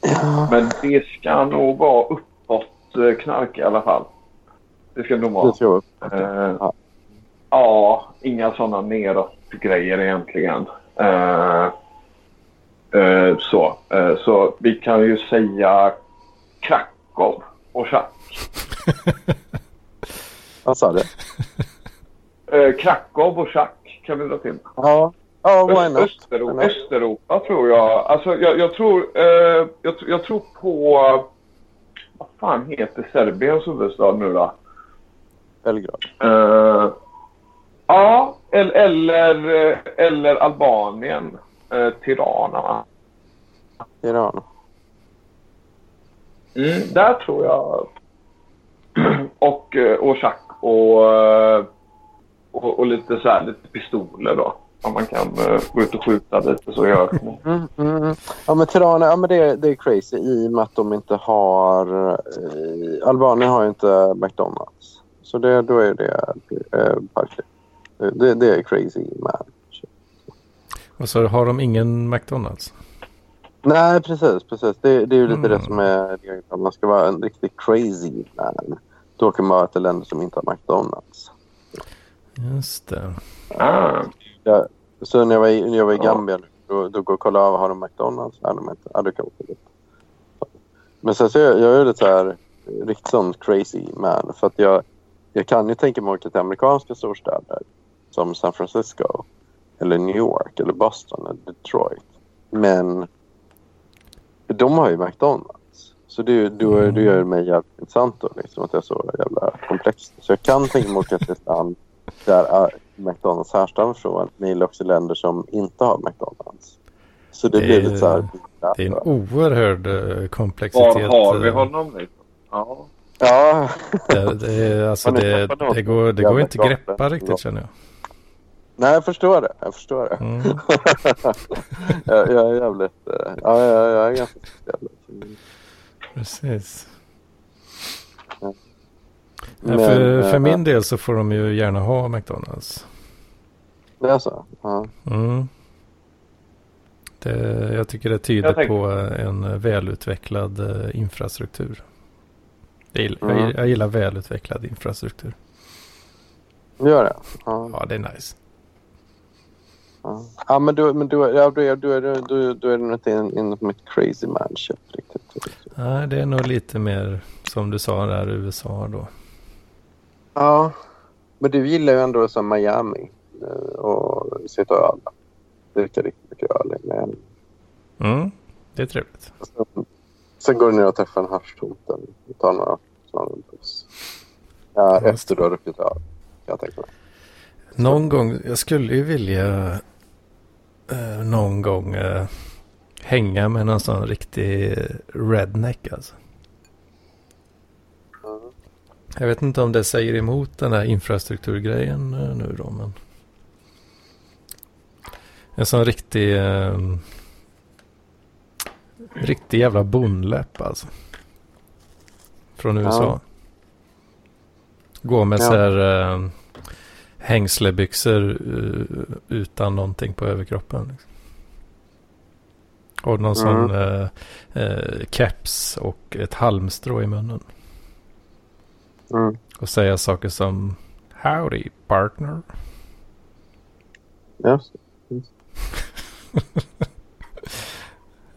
ja. Men det ska nog vara uppåt eh, knark i alla fall. Det ska nog vara. Det ska vara uh, ja. Ja, inga sådana neråt grejer egentligen. Uh, uh, så. så vi kan ju säga Krakow och schack. Vad sa du? Krakow och schack kan vi dra till. Ja, ja why not? Östeuropa, Östeuropa tror jag. Alltså jag, jag tror, jag, jag, tror på... Vad fan heter Serbiens huvudstad nu då? Belgrad. Eh, ja, eller, eller, Albanien. Eh, Tirana? Tirana. Mm, där tror jag. och, eh, och Schack och eh, och, och, lite så här, lite pistoler då. Om man kan uh, gå ut och skjuta lite så gör mm, mm, mm. Ja men Tirana, ja men det, det är crazy i och med att de inte har... Eh, Albanien har ju inte McDonalds. Så det, då är det eh, Barclay. Det, det är crazy man. Och så har de ingen McDonalds? Nej precis, precis. Det, det är ju lite mm. det som är Om man ska vara en riktig crazy man. Då kan man vara till länder som inte har McDonalds. Just det. Ah. Ja, så när jag var i, när jag var i Gambia då, då går och kollar av, har de McDonalds? Nej, de inte. Ja, det kan lite. Men sen så jag, jag är lite så här riktigt sån crazy man. För att jag, jag kan ju tänka mig att åka till amerikanska storstäder som San Francisco eller New York eller Boston eller Detroit. Men de har ju McDonalds. Så det, då, då gör det mig jävligt intressant då, liksom, att det är så jävla komplext. Så jag kan tänka mig att åka till ett land där McDonalds härstammar från. Men gillar också länder som inte har McDonalds. Så det, det blir lite så här. Det är en oerhörd eh, komplexitet. Var har vi eh. honom? Liksom? Ja. Ja. det, det, alltså det, det, går, det går inte att greppa riktigt känner jag. Nej, jag förstår det. Jag förstår det. Mm. jag, jag, är jävligt... Eh, ja, jag, jag är ganska speciell. Precis. Men, för, för min del så får de ju gärna ha McDonalds. Det är så? Ja. Mm. Det, jag tycker det tyder på en välutvecklad eh, infrastruktur. Jag gillar, mm. jag, gillar välutvecklad infrastruktur. Gör det? Ja. ja, det är nice. Ja, ja men, då, men då, ja, då, är, då, är, då, då är inte inne på mitt crazy man shit riktigt. Nej, det är nog lite mer som du sa där USA då. Ja, men du gillar ju ändå som Miami eh, och sitta över. dricka riktigt mycket öl inne. Mm, det är trevligt. Sen, sen går du ner och träffar en haschtoten och tar några snarare buss. Ja, Ja, efter du har druckit öl. Kan jag tänka mig. Någon gång, jag skulle ju vilja eh, någon gång eh, hänga med någon sån riktig redneck alltså. Jag vet inte om det säger emot den här infrastrukturgrejen eh, nu då, men. En sån riktig, eh, riktig jävla bondläpp alltså. Från USA. Ja. Gå med Ja. så här eh, hängslebyxor eh, utan någonting på överkroppen. Liksom. Och någon sån eh, eh, keps och ett halmstrå i munnen. Mm. Och säga saker som Howdy partner. Ja.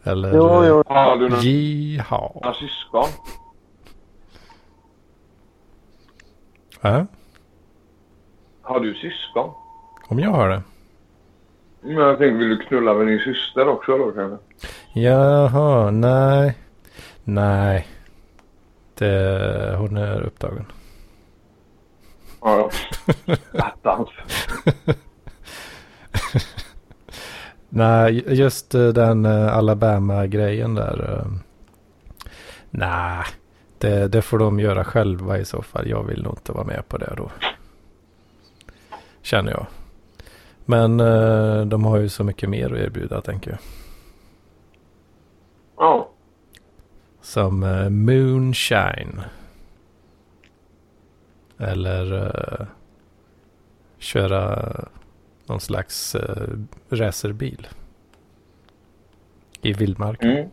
Eller Jo, jo. Har du några Jiha. syskon? Äh? Har du syskon? Om jag har det? Men jag tänkte, vill du knulla med din syster också då kanske? Jaha, nej. Nej. Det, hon är upptagen. Ja, ja. Attans. Nej, just eh, den eh, Alabama-grejen där. eh, Nej, det, det får de göra själva i så fall. Jag vill nog inte vara med på det då. Känner jag. Men de har ju så mycket mer att erbjuda tänker jag. Ja. Som Moonshine. Eller köra någon slags eh, racerbil. I vildmarken. Mm.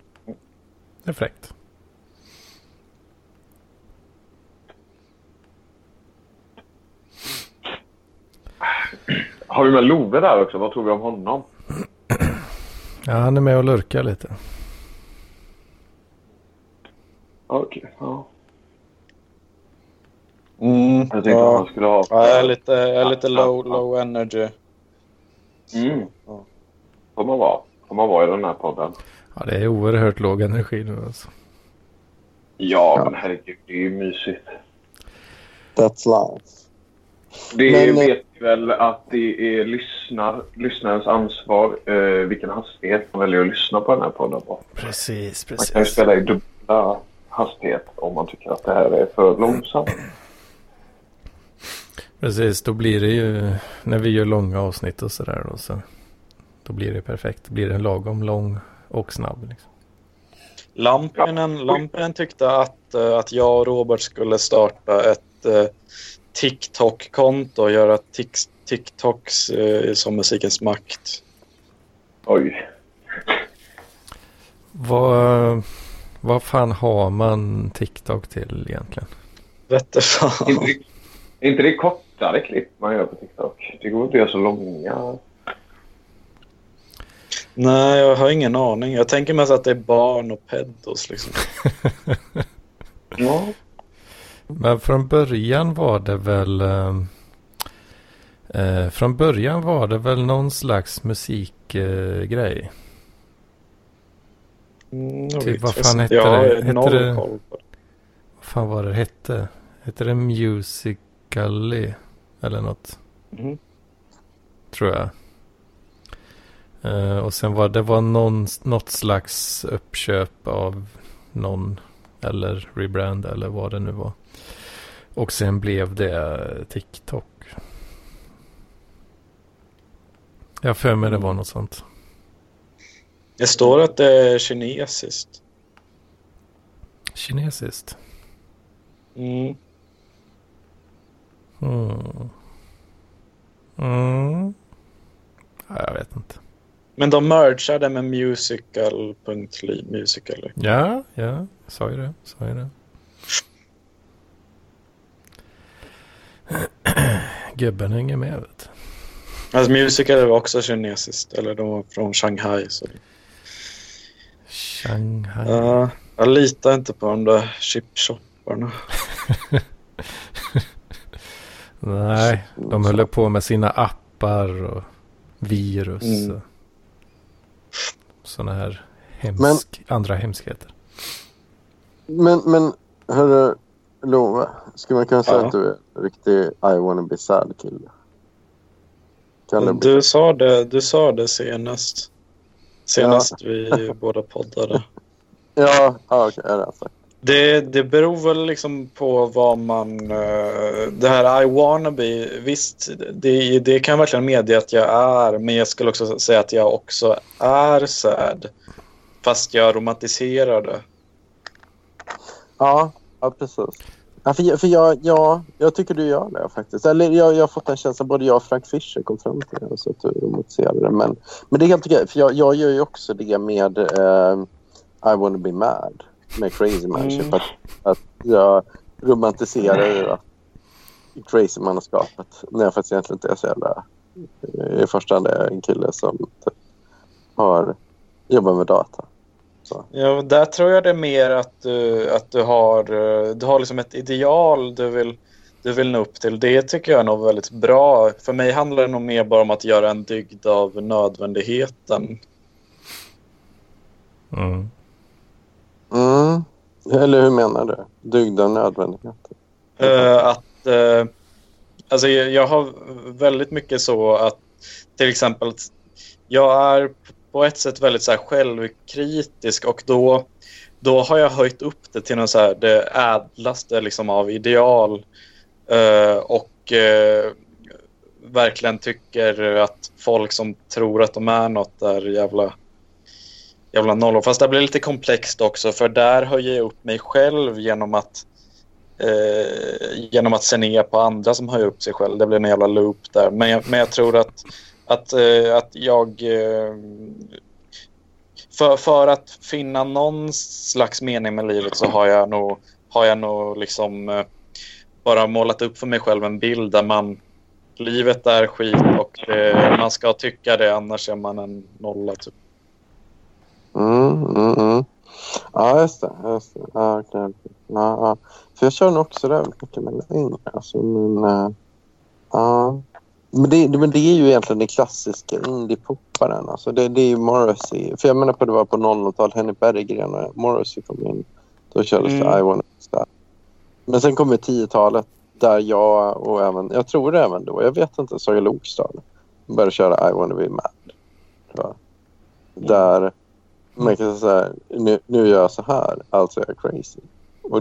Det är fräckt. Har vi med Love där också? Vad tror vi om honom? Ja, han är med och lurkar lite. Okej, ja. Mm, Jag tänkte ja. att han skulle ha... Ja, jag är lite, jag är lite low, low energy. Mm. Ja. Får man vara. Får man vara i den här podden. Ja, det är oerhört låg energi nu alltså. Ja, Ja. men herregud. Det är ju mysigt. That's life. Det Men, eh, vet vi väl att det är lyssnar, lyssnarens ansvar eh, vilken hastighet man väljer att lyssna på den här podden på. Precis, Man kan ju spela i dubbla hastighet om man tycker att det här är för långsamt. Precis, då blir det ju när vi gör långa avsnitt och sådär då så. Då blir det perfekt. Då blir det en lagom lång och snabb. Liksom. Lampinen, Lampinen tyckte att, eh, att jag och Robert skulle starta ett eh, TikTok-konto och göra tik- TikToks eh, som musikens makt. Oj. Vad, vad fan har man TikTok till egentligen? Vette fan. Inte, det- inte det kortare klipp man gör på TikTok? Det går inte att göra så långa. Nej, jag har ingen aning. Jag tänker mest att det är barn och pedos liksom. Ja. Men från början var det väl eh, eh, Från början var det väl någon slags musikgrej. Eh. Mm, Typ, jag vad fan hette jag det? Hette noll det- koll på det. vad fan var det hette? Hette det Musical.ly? Eller något? Mhm. Tror jag. Eh, och sen var det var någon, något slags uppköp av någon. Eller rebrand eller vad det nu var. Och sen blev det TikTok. Jag för mig det var något sånt. Det står att det är kinesiskt. Kinesiskt. Mm. Mm. Mm. Ja, jag vet inte. Men de mergade med musical.ly. Musical. Ja, ja, sa ju det. Sa ju det. Gubben hänger med vet. Alltså musical var också kinesiskt. Eller de var från Shanghai. Så. Shanghai. Ja, jag litar inte på de där chipshopparna. Nej, de håller på med sina appar och virus. Mm. och sådana här hemsk, andra hemskheter. Men, men hörru, Love. Skulle man kunna säga Ja. att du är en riktig I wanna be sad kille? Det? Du sa det, du sa det senast. Senast vi båda poddade. Ja, ja okej. Okay, alltså. Det, det beror väl liksom på vad man... Eh, det här I wanna be, visst, det, det kan jag verkligen medge att jag är. Men jag skulle också säga att jag också är sad. Fast jag romantiserar det. Ja, ja precis. Ja, för jag, för jag, ja, jag tycker du gör det faktiskt. Eller jag, jag har fått den känslan. både jag och Frank Fischer kom fram till det, så att du romantiserade det. Men, men det är helt okej, för jag, jag gör ju också det med eh, I wanna be mad, med Crazy Manship. Mm. Att, att jag romantiserar ju att crazy-mannaskapet när jag faktiskt egentligen inte är så jävla... I första hand är jag en kille som typ, har jobbat med data. Ja, där tror jag det är mer att du, att du har, eh, du har liksom ett ideal du vill, du vill nå upp till. Det tycker jag är nog väldigt bra. För mig handlar det nog mer bara om att göra en dygd av nödvändigheten. Mm. Mm. Eller hur menar du? Dygda och nödvändighet? Eh, att, uh, alltså jag, har väldigt mycket så att till exempel jag är på ett sätt väldigt så här självkritisk och då, då har jag höjt upp det till något så här, det ädlaste liksom av ideal uh, och verkligen tycker att folk som tror att de är något är jävla jävla nollor. Fast det blir lite komplext också för där höjer jag upp mig själv genom att eh, genom att se ner på andra som höjer upp sig själv. Det blir en jävla loop där. Men jag, men jag tror att, att, eh, att jag... Eh, för, för att finna någon slags mening med livet så har jag nog, har jag nog liksom eh, bara målat upp för mig själv en bild där man livet är skit och eh, man ska tycka det annars är man en nolla. Typ. Mm, mm, mm. Ja, just det. Just det. Ja, okej. ja, ja. För jag kör nog också det mycket med yngre. Alltså, men, äh, ja. men, det, det- men det är ju egentligen den klassiska indie-popparen. Alltså, det, det är ju Morrissey. För jag menar på det var på 00-talet, Henrik Berggren och Morrissey kom in. Då kördes det Mm. I wanna sad. Men sen kommer 10-talet där jag och även, jag tror det även då, jag vet inte, Saga Lokstad började köra I wanna be mad. jag. Där man kan säga nu, nu gör jag så här, alltså är jag crazy.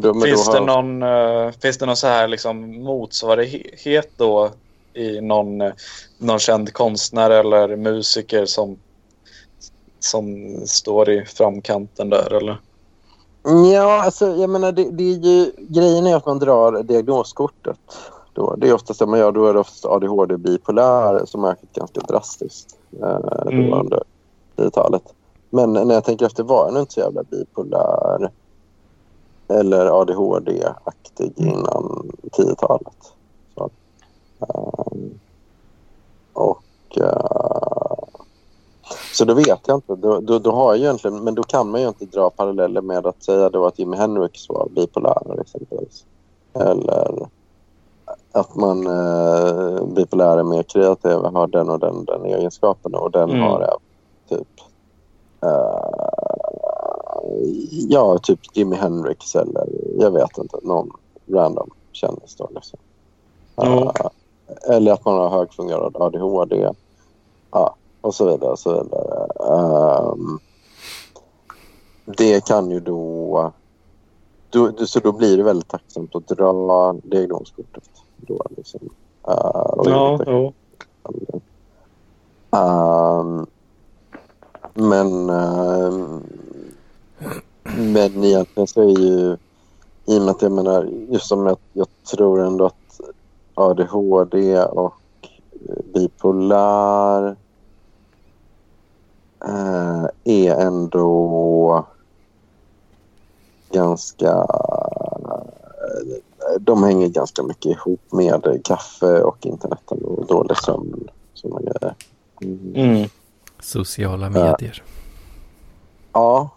Då, Finns, då det har- någon, eh, finns det någon så här liksom motsvarighet då i någon, eh, någon känd konstnär eller musiker som, som står i framkanten där? Eller? Ja, alltså jag menar det, det är ju, grejen är att man drar diagnoskortet. Då. Det är oftast det man gör, då är det oftast ADHD bipolär som har ökat ganska drastiskt eh, Mm. under 10-talet. Men när jag tänker efter var jag nog inte så jävla bipolär eller ADHD-aktig innan 10-talet. Så, ehm, och eh, så då vet jag inte. Då, då, då har jag egentligen, men då kan man ju inte dra paralleller med att säga då att Jimi Hendrix var bipolär exempelvis. Eller att man eh, bipolär är mer kreativ, har den och den, den egenskapen och den Mm. har typ ja, typ Jimi Hendrix eller jag vet inte, någon random kändis då liksom. Ja. Eh, eller att man har högfungerande ADHD. Ja, och så vidare. Och så vidare. Ehm, det kan ju då, då, då... Så då blir det väldigt tacksamt att dra diagnoskortet. Då, liksom. Eh, och Ja, jo. Ehm, men, ehm, men egentligen så är ju, i och med att jag menar, just som jag, jag tror ändå att ADHD och eh, bipolär eh, är ändå ganska... De hänger ganska mycket ihop med kaffe och internet och dålig sömn. Såna grejer. Mm. Mm. Sociala medier. Ja,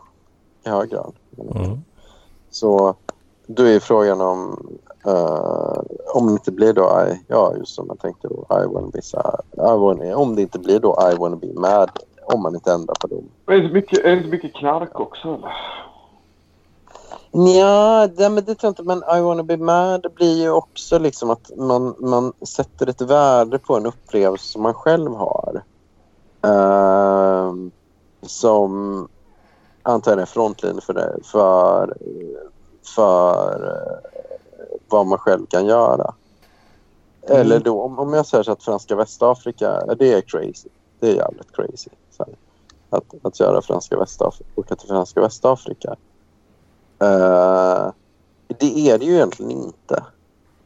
i hög grad. Mm. Så då är frågan om eh, om det inte blir då I, ja just som jag tänkte då, I wanna be sad. I wanna, om det inte blir då I wanna be mad om man inte ändrar på dem. Är det inte mycket, är det inte mycket knark också eller? Ja, det, men det tror jag inte. Men I wanna be mad blir ju också liksom att man, man sätter ett värde på en upplevelse som man själv har. Ehm, som antagligen är frontlinje för, det, för, för eh, vad man själv kan göra. Eller då, om, om jag säger så att franska Västafrika, det är crazy. Det är jävligt crazy. Så. Att, att göra franska Västafrika, åka till franska Västafrika. Eh, det är det ju egentligen inte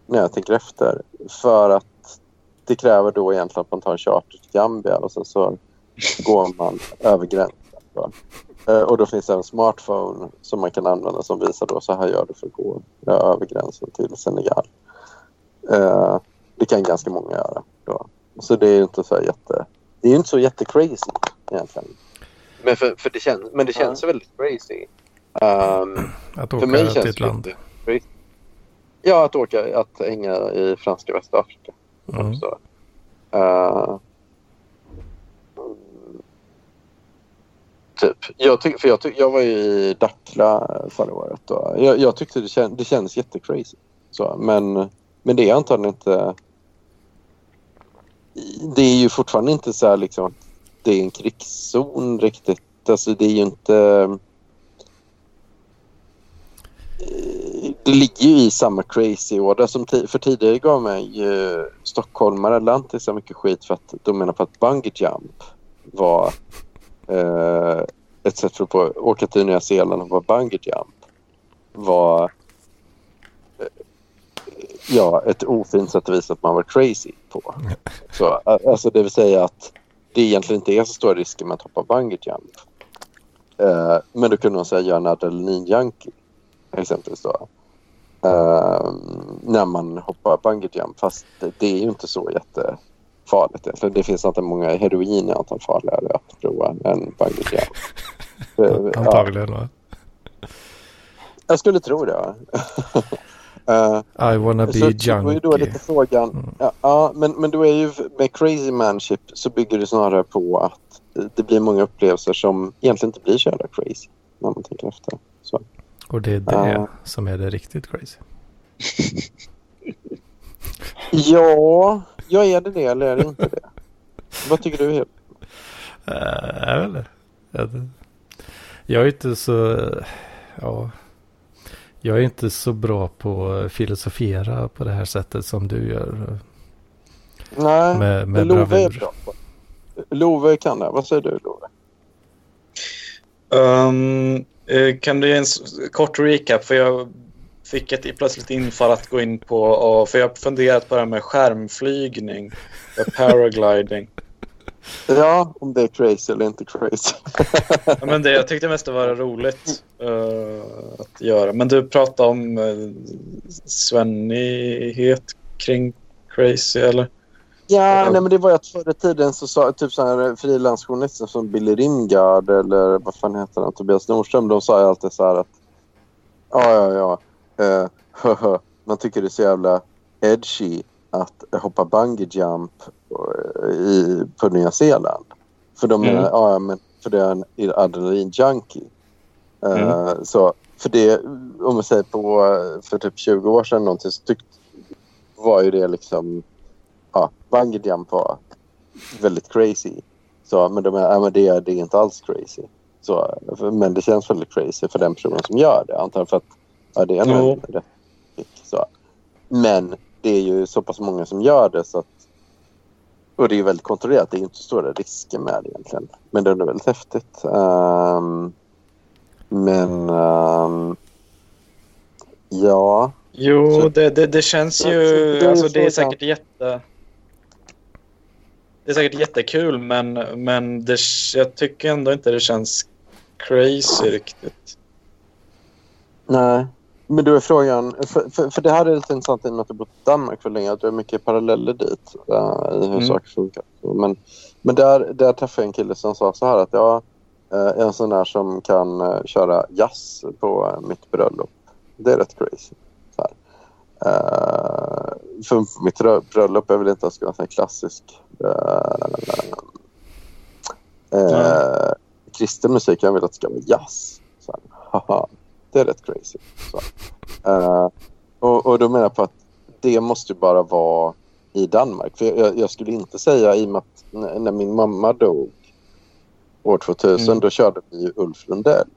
när jag tänker efter. För att det kräver då egentligen att man tar en charter till Gambia och sen så går man över gränsen. Då. Eh, och då finns det en smartphone som man kan använda som visar då så här gör du för att gå över gränsen till Senegal. Eh, det kan ganska många göra. Då. Så det är ju inte så jätte... Det är ju inte så jättecrazy egentligen. Men, för, för det, känns, men det känns väldigt crazy. Um, Att för åka mig till känns ett det land. crazy. Ja, att åka, att hänga i franska Västafrika. Mm. Så. Uh, typ. Jag, tyck, för jag, tyck, jag var ju i Dakhla förra året. Och jag, jag tyckte det, kän, det kändes jättecrazy. Så, men, men det är antagligen inte... Det är ju fortfarande inte så här liksom att det är en krigszon riktigt. Alltså det är ju inte... Det ligger ju i samma crazy-order som för tidigare gav mig stockholmare lantis så mycket skit för att de menar på att bungee jump var eh, ett sätt för att på- åka till Nya Zeeland och vara bungee jump var eh, ja, ett ofint sätt att visa att man var crazy på. Så, alltså det vill säga att det egentligen inte är så stora risker med att hoppa bungee jump. Eh, men då kunde man säga göra en adrenalinjunkie exempelvis då. Eh, när man hoppar bungee jump fast det, det är ju inte så jättefarligt egentligen. Det finns inte många heroin är antagligen farligare att prova än bungee jump. Ja, Antagligen va? jag skulle tro det. ja. Eh, I wanna be så det var ju då junkie. lite frågan. Mm. Ja, ja, men, men då är ju med crazy manship så bygger det snarare på att det blir många upplevelser som egentligen inte blir så jävla crazy när man tänker efter. Så. Och det är det Ja. som är det riktigt crazy. Ja, ja, är det det eller är det inte det? Vad tycker du? Helt? Äh, eller? Jag, jag är inte så... Ja. Jag är inte så bra på att filosofera på det här sättet som du gör. Nej, Med, med Love är bravur. bra på. Love kan det. Vad säger du Love? Um, kan du ge en kort recap? För jag fick ett plötsligt infall att gå in på... och- För jag har funderat på det här med skärmflygning paragliding. Ja, om det är crazy eller inte crazy. Ja, men det, jag tyckte mest det var roligt eh, att göra. Men du pratade om uh, svennighet kring crazy, eller? Ja, nej, men det var ju att förr i tiden så sa typ så här frilansjournalister som Billy Rimgard eller vad fan heter han, Tobias Nordström, de sa ju alltid så här att ja, ja, ja, eh, man tycker det är så jävla edgy att hoppa bungee jump eh, i, på Nya Zeeland. För de Mm. menar, ja, men för det är en adrenalin-junkie. Eh, så för det, om man säger på, för typ 20 år sedan någonting så tyckte, var ju det liksom ja, bungee jump var väldigt crazy. Så, men de är, ja, men det, det är inte alls crazy. Så, men det känns väldigt crazy för den personen som gör det. Antagligen för att ja, det är Jo. rätt så. Men det är ju så pass många som gör det så att och det är ju väldigt kontrollerat. Det är inte stora risker med det egentligen. Men det är väldigt häftigt. Ehm, men ehm, ja. Jo, Så- det, det, det känns ju... det är alltså, det är säkert jätte... Det är säkert jättekul, men, men det, jag tycker ändå inte det känns crazy riktigt. Nej, men då är frågan, för, för, för det här är lite intressant i och med att du bott i Danmark för länge, att du har mycket paralleller dit uh, i hur Mm. saker funkar. Men, men där, där träffade jag en kille som sa så här att jag eh, är en sån där som kan eh, köra jazz på eh, mitt bröllop. Det är rätt crazy. Så här. Eh, för mitt rö- bröllop är väl inte att ska vara en klassisk uh, Eh, Kristen musik, jag vill att det ska vara jazz. Så här, det är rätt crazy. Eh, och, och då menar jag på att det måste ju bara vara i Danmark. För jag, jag skulle inte säga i och med att när, min mamma dog år 2000 Mm. då körde vi Ulf Lundell.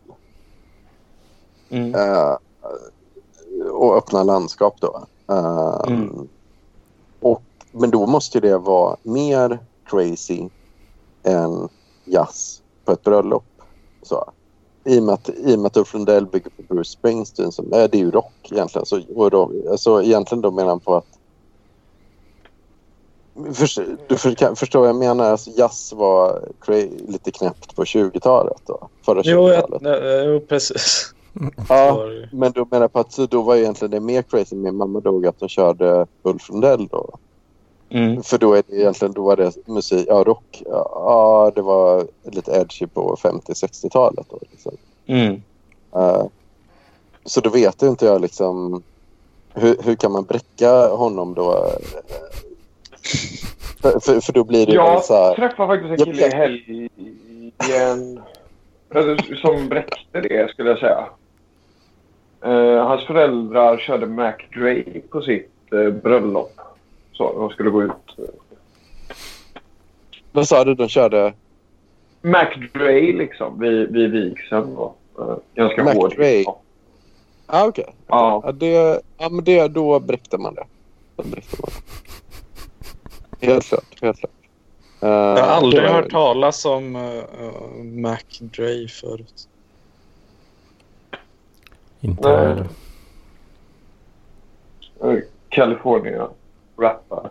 Mm. Eh, och öppna landskap då. Eh, Mm. och, men då måste det vara mer crazy än jazz på ett bröllop. Så. I och med att, i och med att Ulf Lundell bygger på Bruce Springsteen, som, är det är ju rock egentligen. Så, och då, alltså, egentligen då menar han på att Först, du för, förstår vad jag menar? Alltså, jazz var lite knäppt på 20-talet. Då, förra Jo, 20-talet. jag, jo, precis. Ja, men då menar jag på att så då var egentligen det mer crazy med mamma dog att de körde Ulf Lundell då. Mm. För då är det egentligen då var det musik, ja rock. Ja, det var lite edgy på 50-60-talet då. Liksom. Mm. Eh, så då vet inte jag liksom hur, hur kan man bräcka honom då? För, för, för då blir det ju Jag så här. träffade faktiskt en Jag kille i helgen alltså, som bräckte det, skulle jag säga. Eh, hans föräldrar körde Mac Dre på sitt uh, bröllop. Så de skulle gå ut. Vad sa du? De körde Mac Dre liksom vid, vid vigseln. Eh, ganska Mac hård. Dre? Ah, okej. Ja. Ja, det, ja, men det, då bräckte man det. Då bräckte man det. Helt klart. Helt klart. Eh, Jag har aldrig det var- hört talas om uh, Mac Dre förut. Inte heller. Eh, California rappar.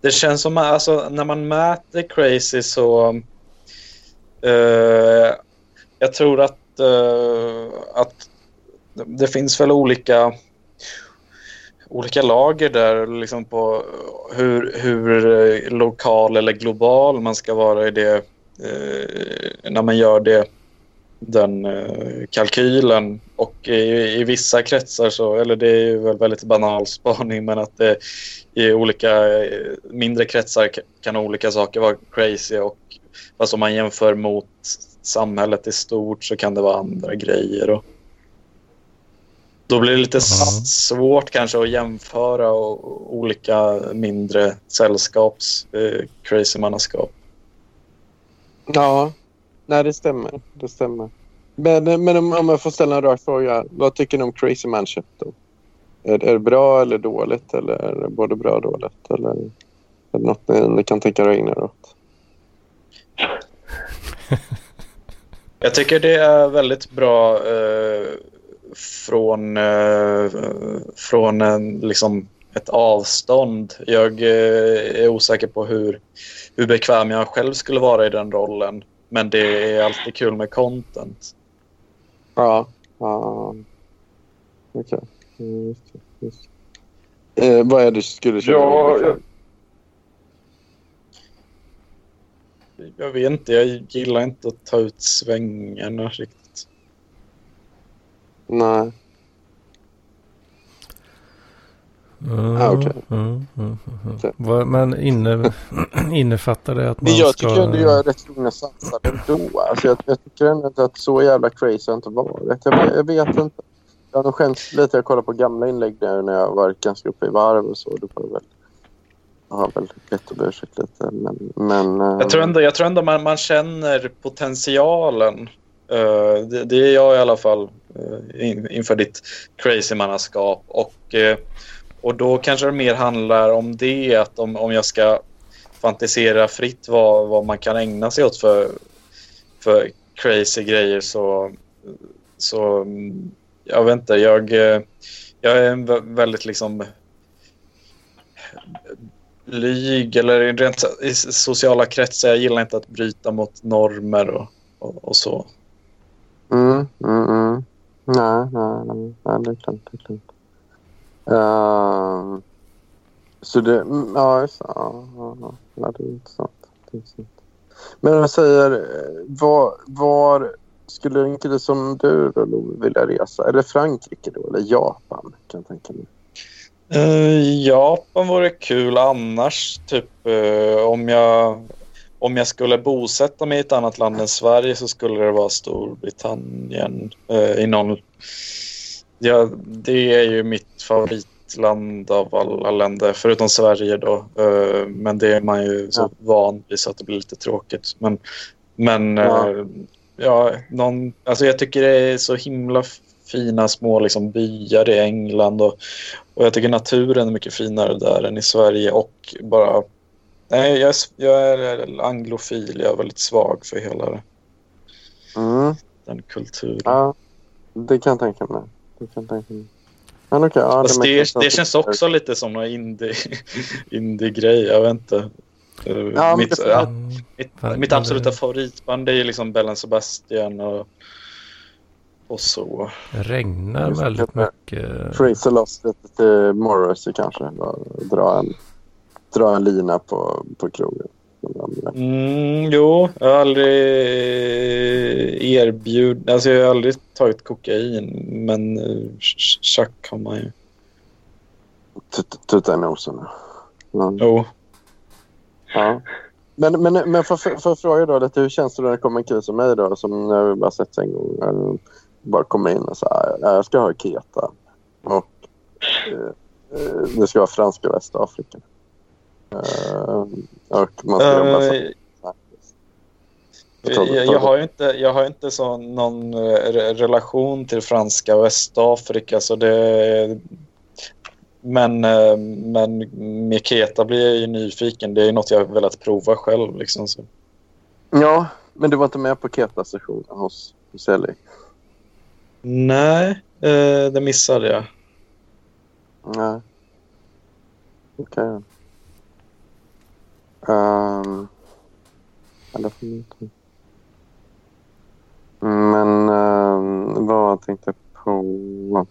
Det känns som att alltså, när man mäter crazy så... eh, jag tror att, eh, att det finns väl olika olika lager där liksom på hur, hur lokal eller global man ska vara i det eh, när man gör det den eh, kalkylen och i, i vissa kretsar så, eller det är ju väl väldigt banal spaning men att det i olika eh, mindre kretsar ka- kan olika saker vara crazy och fast om man jämför mot samhället i stort så kan det vara andra grejer. Och då blir det lite svårt kanske att jämföra och, olika mindre sällskaps eh, crazy mannaskap. Ja, nej det stämmer. Det stämmer. Men, men om, om jag får ställa en rak fråga. Vad tycker ni om Crazy Manship då? Är, är det bra eller dåligt? Eller är det både bra och dåligt? Eller är det något ni, ni kan tänka er att ägna er åt? Jag tycker det är väldigt bra eh, från, eh, från en, liksom ett avstånd. Jag eh, är osäker på hur, hur bekväm jag själv skulle vara i den rollen. Men det är alltid kul med content. Ja. ja. Okej. Mm, just. Eh, vad är det du skulle köra? Ja, jag, Jag vet inte, jag gillar inte att ta ut svängarna riktigt. Nej. Ja, Ah, ja. Okej. Vad- Men inne, innefattar det att man Men jag ska... tycker ändå jag är rätt lugn och sansad ändå. Alltså jag, jag tycker ändå inte att så jävla crazy har inte varit. Jag, vet- jag vet inte. Jag har nog skämts lite. Jag kollar på gamla inlägg nu när jag varit ganska uppe i varv och så. Då får jag väl... Jag har väl bett om ursäkt lite. Men, men, eh, Jag tror ändå, jag tror ändå man, man känner potentialen. Eh, det, det är jag i alla fall eh, in, inför ditt crazy-mannaskap. Och, eh, och då kanske det mer handlar om det, att om, om jag ska fantisera fritt vad, vad man kan ägna sig åt för, för crazy grejer så, så mm, jag vet inte, jag, eh, jag är en väldigt liksom blyg eller rent i sociala kretsar. Jag gillar inte att bryta mot normer och, och, och så. Mm, mm, mm. Nej, nej, nej, nej, det är klart. Det är klart. Eh, så det, mm, ja, just det. Ja, ja, ja. det är intressant. Det är intressant. Men jag säger, eh, var, var skulle en kille som du då Love, vilja resa? Är det Frankrike då eller Japan? Kan jag tänka mig. Uh, Japan vore kul annars. Typ uh, om jag om jag skulle bosätta mig i ett annat land än Sverige så skulle det vara Storbritannien. Eh, i någon ja, det är ju mitt favoritland av alla länder, förutom Sverige då. Eh, men det är man ju så van vid så att det blir lite tråkigt. Men, men Ja. eh, ja, någon, alltså jag tycker det är så himla fina små liksom, byar i England och, och jag tycker naturen är mycket finare där än i Sverige och bara Nej, jag, är- jag är anglofil. Jag är väldigt svag för hela Mm. den kulturen. Ja, det kan jag tänka mig. Det mig. Men okej, ja, makes det, sense. det känns också lite som någon indie, indie-grej. Jag vet inte. Uh, Ja, mitt, det- ja, Mm, mitt, mitt absoluta det- favoritband är ju liksom Bellen Sebastian och, och så. Det regnar det. väldigt mycket. Fraser loss lite till Morrissey kanske. Dra en, dra en lina på, på krogen. Mm, jo, jag har aldrig erbjudit... Alltså jag har aldrig tagit kokain, men uh, tjack har man ju. Tut- Tuta i nosen. Jo. Ja. Men, men, men för, för, för fråga då lite, hur känns det när det kommer en kille som mig då, som när vi bara sett en gång, bara kommer in och säger jag ska ha Keta och eh, eh, det ska vara franska Västafrika. Eh, och man ska jobba. Eh, Jag, jag, har inte, jag har ju inte så någon eh, re- relation till franska Västafrika så det men, eh, men med Keta blir jag ju nyfiken. Det är något jag har velat prova själv. Liksom, så. Ja, men du var inte med på Keta-sessionen hos, hos Ellie? Nej, eh, det missade jag. Nej. Okej. Um, eller inte. Men ehm, vad tänkte jag på?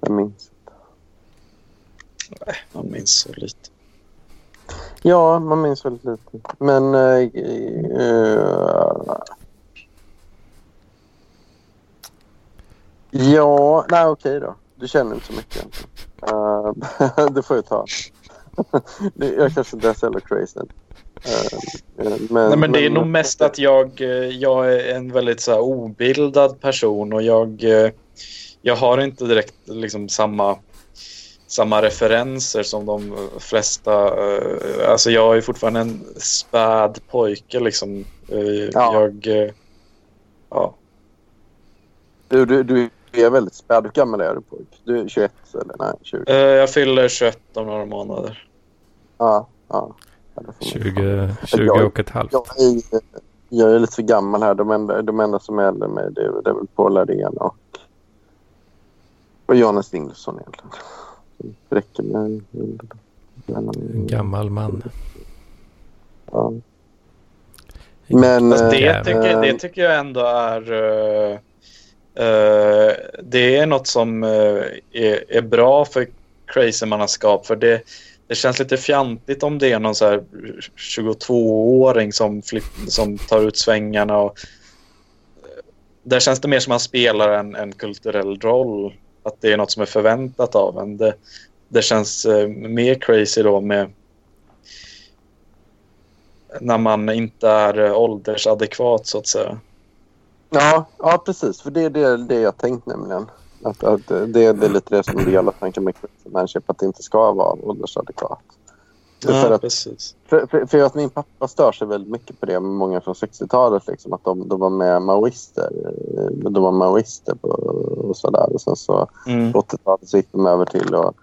Jag minns. Man minns så lite. Ja, man minns väldigt lite. Men... eh, eh, ja, nej okej då. Du känner inte så mycket egentligen. Uh, det får jag ta. Jag kanske inte är så jävla crazy. Eh, eh, men, Nej, men det är nog mest att jag, eh, jag är en väldigt så här, obildad person och jag, eh, jag har inte direkt liksom, samma, samma referenser som de flesta. eh, Alltså jag är fortfarande en späd pojke. Liksom. Eh, Ja. Jag, eh, ja. Du, du, du är väldigt späd. Hur gammal är du pojk? Du är 21 eller? Nej, 20. Eh, Jag fyller 21 om några månader. Ja, ja. Ja, det får man- 20, 20 Jag- och ett halvt. Jag är, jag är lite för gammal här. De enda, de enda som är äldre än mig det är, det är väl Paul Ardén och, och Johannes Nilsson egentligen. Det räcker med... En gammal man. Ja. Men... Fast det, eh, tycker, det tycker jag ändå är... eh, eh, Eh, det är något som eh, är, är bra för crazy-mannaskap. För det, det känns lite fjantigt om det är någon 22-åring som, som tar ut svängarna. Och, eh, där känns det mer som att man spelar en, en kulturell roll. Att det är något som är förväntat av en. Det, det känns eh, mer crazy då med när man inte är eh, åldersadekvat så att säga. Ja, ja, precis. För det är det, det jag tänkt nämligen. Att, att det, det är lite det som hela tanken med människor, att det inte ska vara åldersadekvat. För att precis. För, för, för att min pappa stör sig väldigt mycket på det med många från 60-talet. Liksom, att de, de var med maoister. eh, De var maoister på, och sådär. Och sen så Mm. på 80-talet så gick de över till att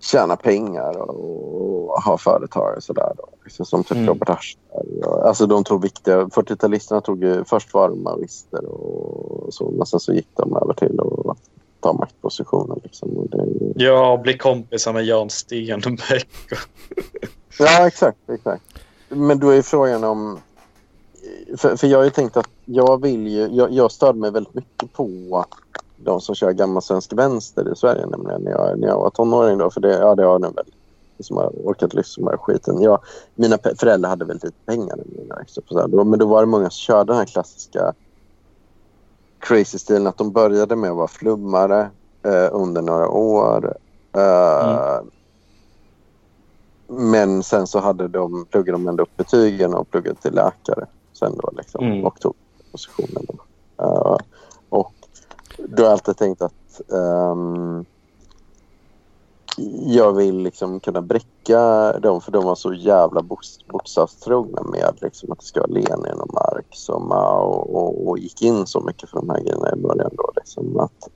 tjäna pengar och, och ha företag och sådär. Då. Liksom, som typ Mm. Robert Aschberg. Och, alltså de tog viktiga... 40-talisterna tog. Först var de maoister och så. Men sen så gick de över till att ta maktpositioner. Liksom. Och det, Ja, bli kompisar med Jan Stenbeck. Ja, exakt. exakt. Men då är frågan om... För, för jag har ju tänkt att jag vill ju... Jag, jag störde mig väldigt mycket på de som kör gammal svensk vänster i Sverige nämligen när jag, när jag var tonåring. Då, för det, ja, det har jag nog väl som har orkat lyssna på den här skiten. Jag, mina föräldrar hade väldigt lite pengar. Då, men då var det många som körde den här klassiska crazy-stilen att de började med att vara flummare eh, under några år. Eh, Men sen så hade de, pluggade de ändå upp betygen och pluggade till läkare sen då liksom, Mm. och tog positionen. Då. Eh, och då har jag alltid tänkt att ehm, jag vill liksom kunna bräcka dem för de var så jävla bokstavstrogna med liksom att det ska vara Lenin och Marx och Mao och, och gick in så mycket för de här grejerna i början. Då, liksom, att,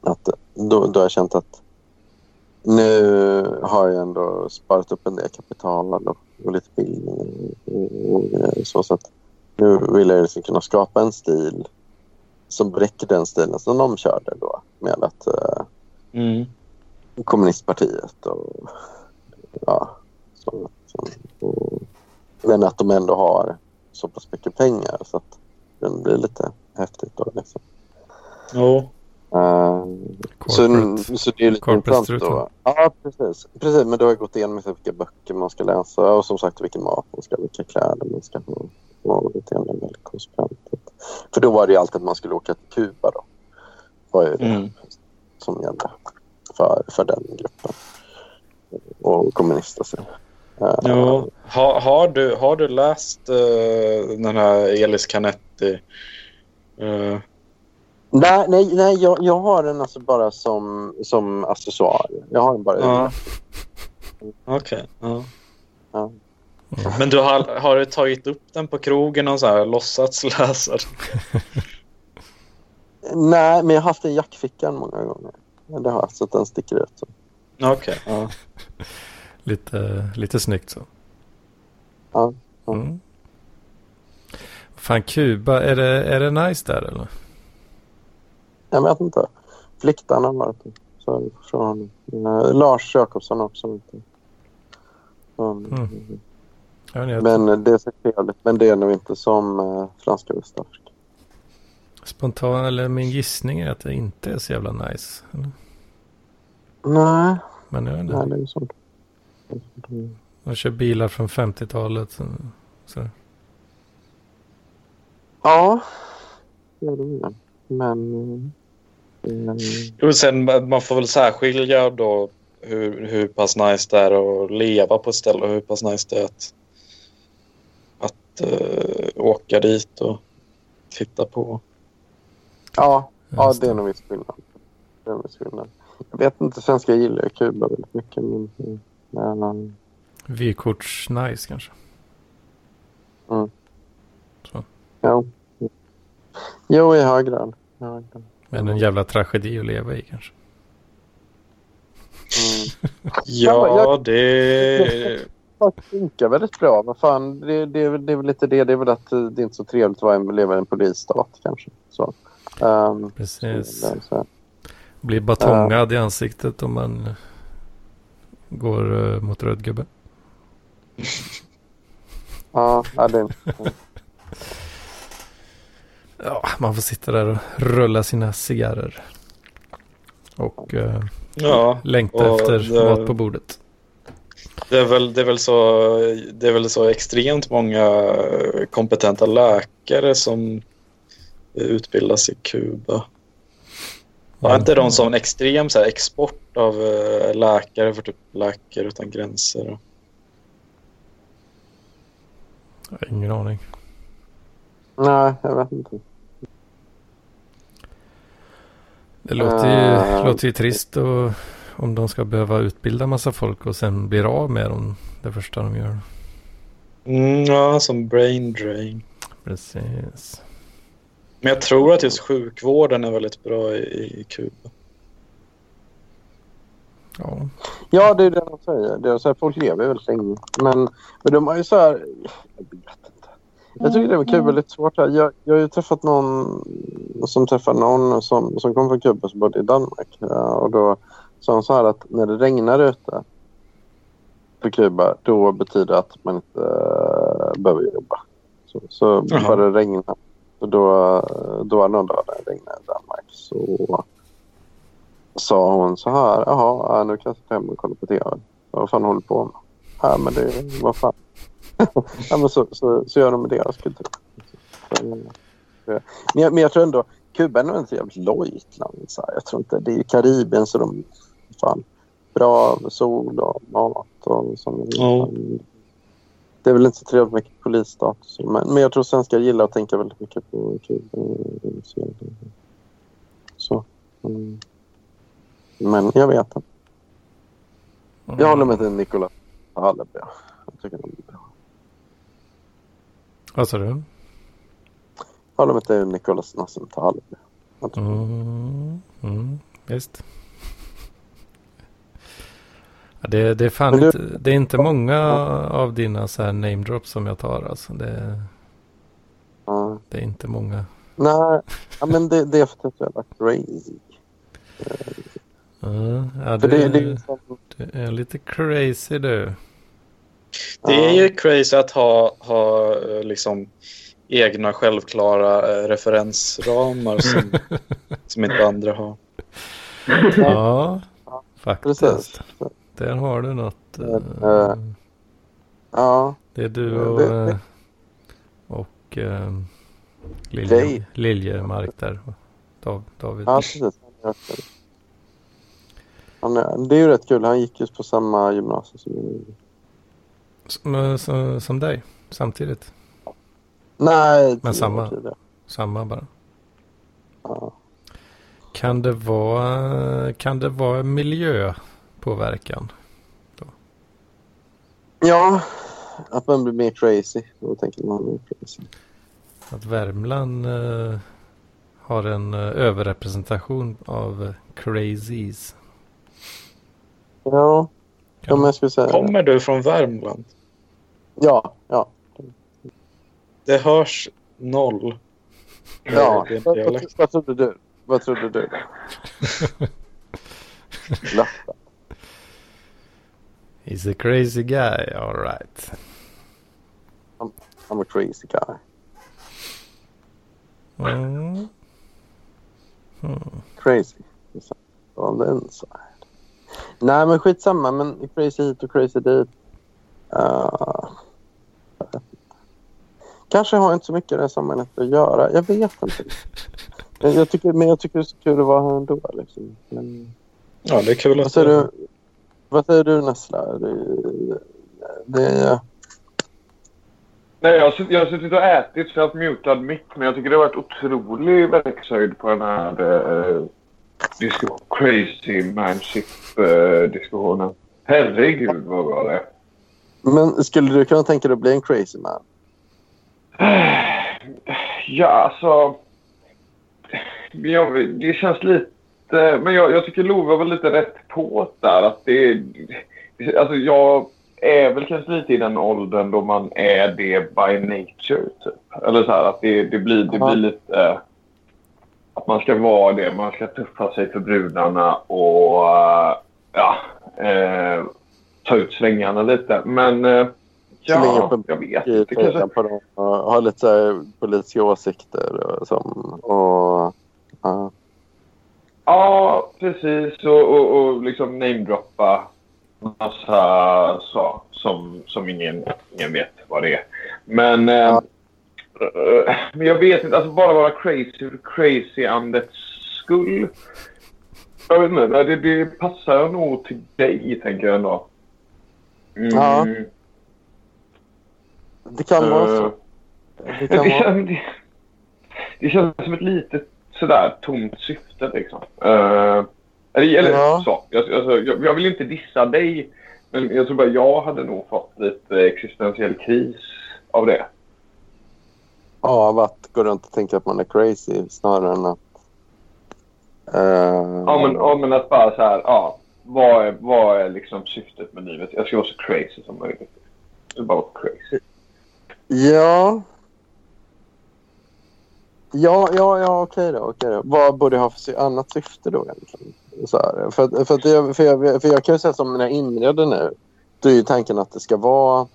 att, då, då har jag känt att nu har jag ändå sparat upp en del kapital och, och lite bildning och, och, grejer, så, så att nu vill jag liksom kunna skapa en stil som bräcker den stilen som de körde då med att eh, Mm kommunistpartiet och ja, så, så, och, men att de ändå har så pass mycket pengar så att den blir lite häftigt då liksom. Jo. Eh, så, Corporate. så det är lite intressant då. Ja, precis. precis. Men då har jag gått igenom liksom vilka böcker man ska läsa och som sagt vilken mat man ska vilka kläder man ska ha. Och lite grann konsekvent. För då var det ju alltid att man skulle åka till Kuba då. Var ju det Mm. som gällde för, för den gruppen. Och kommunister. Så. Eh, Jo. Ha, har, du, har du läst eh, den här Elis Canetti? Eh, Nej, nej, nej jag, jag har den alltså bara som, som accessoar. Jag har den bara ja. Okej. ja. Ja. Men du har, har du tagit upp den på krogen och så här låtsats läsa den? Nej, men jag har haft den i jackfickan många gånger. Det har jag, så att den sticker ut. Så. Okej. ja. Lite, lite snyggt så. Ja, ja. Mm. Fan, Kuba, är det, är det nice där eller? Jag vet inte. Fliktan har varit. Så från, eh, Lars Jakobsson också. Mm. Inte, Men det är så trevligt. Men det är nog inte som eh, franska Västafrika. Spontan, eller min gissning är att det inte är så jävla nice. Eller? Nej, Men jag vet inte. nej, det är ju sånt. De kör bilar från 50-talet. Så. Ja, det. Men... Och sen man får väl särskilja då hur, hur pass nice det är att leva på ett ställe och hur pass nice det är att, att eh, åka dit och titta på. Ja, ja, det är nog viss skillnad. Det är en viss skillnad. Jag vet inte, svenskar gillar ju Kuba väldigt mycket. Men, men, Vykorts nice kanske. ja. Jo, i hög grad. Men en jävla tragedi att leva i kanske. Mm. Ja, det... Det funkar väldigt bra. Vad fan, det, det, är väl, det är väl lite det. Det är väl att eh, det är inte så trevligt att leva i en polisstat kanske. Så. Um, Precis. så, så. Blir batongad i ansiktet om man går eh, mot röd gubbe. Ja, det, Ja, man får sitta där och rulla sina cigarrer. Och eh, Ja, längta och efter det- mat på bordet. det är, väl, det, är väl så, det är väl så extremt många kompetenta läkare som utbildas i Kuba. Har inte de som en extrem så här, export av eh, läkare för typ Läkare utan gränser? Jag har Ingen aning. nej, jag vet inte. Det låter ju, Eh. låter ju trist och, om de ska behöva utbilda massa folk och sen blir av med dem det första de gör. Mm, ja, som brain drain. Precis. Men jag tror att just sjukvården är väldigt bra i, i Kuba. Ja, Ja, det är det de säger. Det är så här, folk lever väldigt länge. Men, men de har ju så här... Jag vet inte. Jag tycker det var Kuba lite svårt här. Jag, jag har ju träffat någon som träffade någon som, som kom från Kuba som bodde i Danmark. Ja, och då sa han så här att när det regnar ute på Kuba då betyder det att man inte äh, behöver jobba. Så, så bara det regnar. För då, då det någon dag när jag ringde Danmark så sa hon så här. Jaha, äh, nu kan jag sitta hemma och kolla på tv. Vad fan håller du på med? Ja, men det, vad fan. ja, men så, så, så gör de med deras kultur. Men jag, men jag tror ändå, Kuba är nog inte jävligt lojt land. Så här. Jag tror inte, det är ju Karibien så de, fan, bra sol och mat och sånt. Ja. Det är väl inte så trevligt med polisstatus. Men, men jag tror svenskar gillar att tänka väldigt mycket på Kuba. Så. Mm. Men jag vet inte. Jag håller med till Nikola Hallerby. Jag tycker han är bra. Vad sa du? Jag håller med till Nicolas Nassim Taleb. Mm, mm, visst. Det, det, är fan du- inte, det är inte många av dina så här name drops som jag tar alltså. Det, Ja. det är inte många. Nej, ja, men det, det är för att jag är crazy. Ja, ja, För det, det är liksom, du är lite crazy du. Det är ju crazy att ha, ha eh, liksom egna självklara eh, referensramar som, som inte andra har. Ja, faktiskt. precis. Där har du något. Eh, Ja, det är du och, det- eh, och eh, Lilje. Liljemark där. Dav, David. ja precis. Han är det är ju rätt kul. Han gick just på samma gymnasium som. Som, som, som dig, samtidigt. Nej, Men samma. tidigare. Samma bara. Ja. Kan det vara, kan det vara miljöpåverkan? ja, att man blir mer crazy. Då tänker man mer crazy. Att Värmland eh, har en eh, överrepresentation av eh, crazies. Ja, Kan- jag skulle säga Kommer du från Värmland? Ja, ja. Det hörs noll. ja. Vad, vad, vad trodde du? Vad trodde du? He's a crazy guy, alright. I'm a crazy guy. Mm. Hmm. Crazy. On the inside. Nej, men skitsamma. Men crazy hit och crazy dit. Uh, jag. Kanske har inte så mycket i det här samhället att göra. Jag vet inte. Men jag tycker, men jag tycker det är så kul att vara här ändå. Liksom. Men, Ja, det är kul att säger du? Vad säger du Nessla? Det, det, Nej, jag jag har suttit och ätit så jag har haft mutad mick. Men jag tycker det har varit otrolig verkshöjd på den här diskussion, crazy manship-diskussionen. Herregud vad bra det är. men skulle du kunna tänka dig att bli en crazy man? Ja, alltså... Ja, det känns lite... Men jag, jag tycker Love var lite rätt på där. Att det, alltså jag är väl kanske lite i den åldern då man är det by nature. Typ. Eller så här att det, det, blir, det blir lite... eh, Att man ska vara det. Man ska tuffa sig för brudarna och eh, ja, eh, ta ut svängarna lite. Men eh, ja, jag vet inte. Kanske, på dem och ha lite politiska åsikter och, som, och ja. Precis. Och, och, och liksom namedroppa massa så, som, som ingen, ingen vet vad det är. Men, Ja. eh, men jag vet inte. Alltså bara vara crazy för crazy-andets skull. Jag vet inte. Det, det passar nog till dig, tänker jag ändå. Mm. Ja. det kan vara Eh, så. Det Men kan det, vara. känns, det, det känns som ett litet sådär tomt syfte liksom. Uh, eller eller Ja. så. Jag, alltså, jag, jag vill inte dissa dig. Men jag tror bara jag hade nog fått lite existentiell kris av det. Ja, av att gå runt och tänka att man är crazy snarare än att... eh, Ja men, ja, men att bara så här, ja. Vad är, vad är liksom syftet med livet? Jag ska vara så crazy som möjligt. Jag bara vara crazy. Ja. Ja, ja, ja okej då, okej då. Vad borde jag ha för annat syfte då egentligen? Så här, för, för, att jag, för, jag, för jag kan ju säga som när jag inreder nu. Då är ju tanken att det ska vara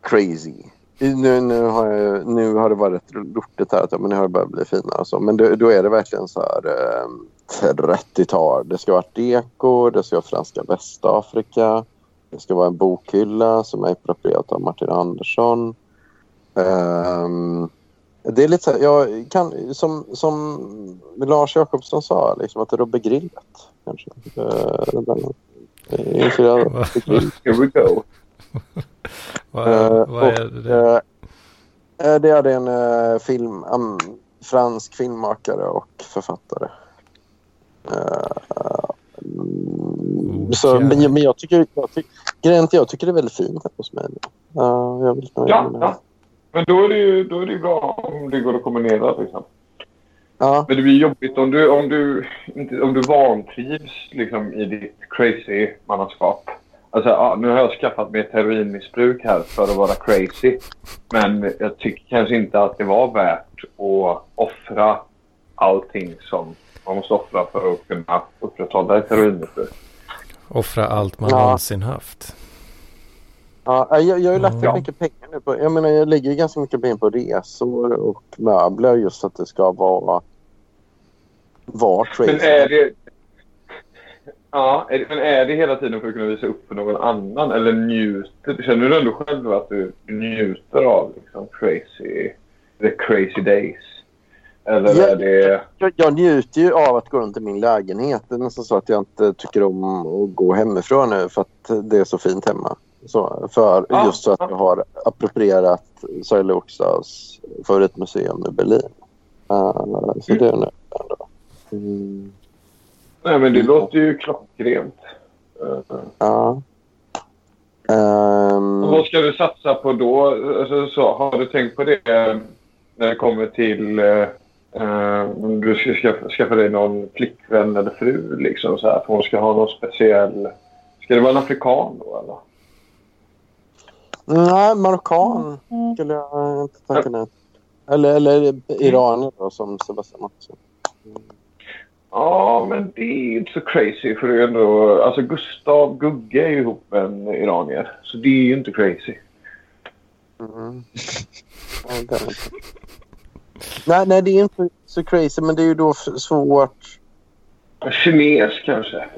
crazy. Nu, nu, har, jag, nu har det varit rätt lortigt här, men nu har det börjat bli finare och så. Men då, då är det verkligen så här eh, 30-tal. Det ska vara deko, det ska vara franska Västafrika. Det ska vara en bokhylla som är approprierat av Martin Andersson. Ehm, Det är lite så här, jag kan, som, som Lars Jakobsson sa, liksom, att det rubbar grillet. Kanske. Uh, är inspirerad av. Here we go. Vad, Eh, vad är det? eh, det är en eh, film, um, fransk filmmakare och författare. Eh, mm, så, men, men jag tycker, jag tycker, är jag tycker det är väldigt fint här hos mig. Ja, jag vill Ja, ja. Men då är det ju då är det bra om det går att kombinera. Liksom. ja. Men det blir jobbigt om du, om du, inte, om du vantrivs liksom, i ditt crazy mannaskap. Alltså, ja, nu har jag skaffat mig ett heroinmissbruk här för att vara crazy. Men jag tycker kanske inte att det var värt att offra allting som man måste offra för att kunna upprätthålla ett heroinmissbruk. Offra allt man Ja. någonsin haft. Ja, jag, jag har ju lagt Ja. mycket pengar nu på... Jag menar, jag lägger ju ganska mycket pengar på resor och möbler just att det ska vara... Vara crazy. Men är det... Ja, är det, men är det hela tiden för att kunna visa upp för någon annan? Eller njuter... Känner du ändå själv att du njuter av liksom crazy... The crazy days? Eller Ja. är det... jag, jag njuter ju av att gå runt i min lägenhet. Det är nästan så att jag inte tycker om att gå hemifrån nu för att det är så fint hemma. Så, för, Ja, just så att ja. jag har approprierat Soile Oxas favoritmuseum i Berlin. Uh, så det är nu ändå. Mm, Nej, men det Mm. låter ju klockrent. Ja. Ehm, Vad ska du satsa på då? Alltså, så, har du tänkt på det när det kommer till... eh, eh, om du ska skaffa, skaffa dig någon flickvän eller fru? Liksom, så här, att hon ska ha någon speciell... Ska det vara en afrikan då, eller? Nej, marockan skulle jag inte tacka nej Eller, eller iranier då, som Sebastian också. Ja, men det är ju inte så crazy för det är ändå... Alltså Gustav Gugge är ju ihop med en iranier. Så det är ju inte crazy. Mm. Nej, det är det inte. nej, nej, det är inte så crazy, men det är ju då svårt. Kines kanske?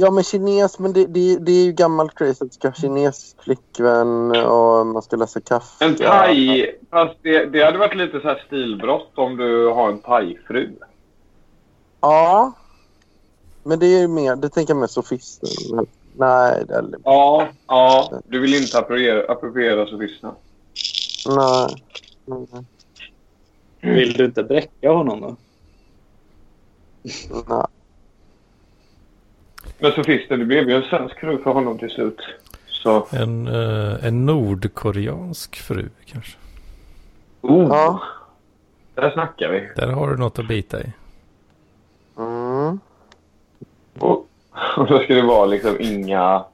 Ja, men kines, men det, det, det är ju gammalt crazy att ska ha kinesisk flickvän och man ska läsa kaffe. En thai... Fast det, det hade varit lite så här stilbrott om du har en thai-fru. Ja. Men det är ju mer, det tänker jag mer sofister. Nej, det är Ja, ja. Du vill inte appropriera, appropriera sofisterna. nej. nej. Vill du inte bräcka honom då? nej. Men sofisten, det blev ju en svensk fru för honom till slut. Så... En, eh, en nordkoreansk fru kanske. Oh, Ja. Där snackar vi. Där har du något att bita i. Mm. Och, och då ska det vara liksom inga...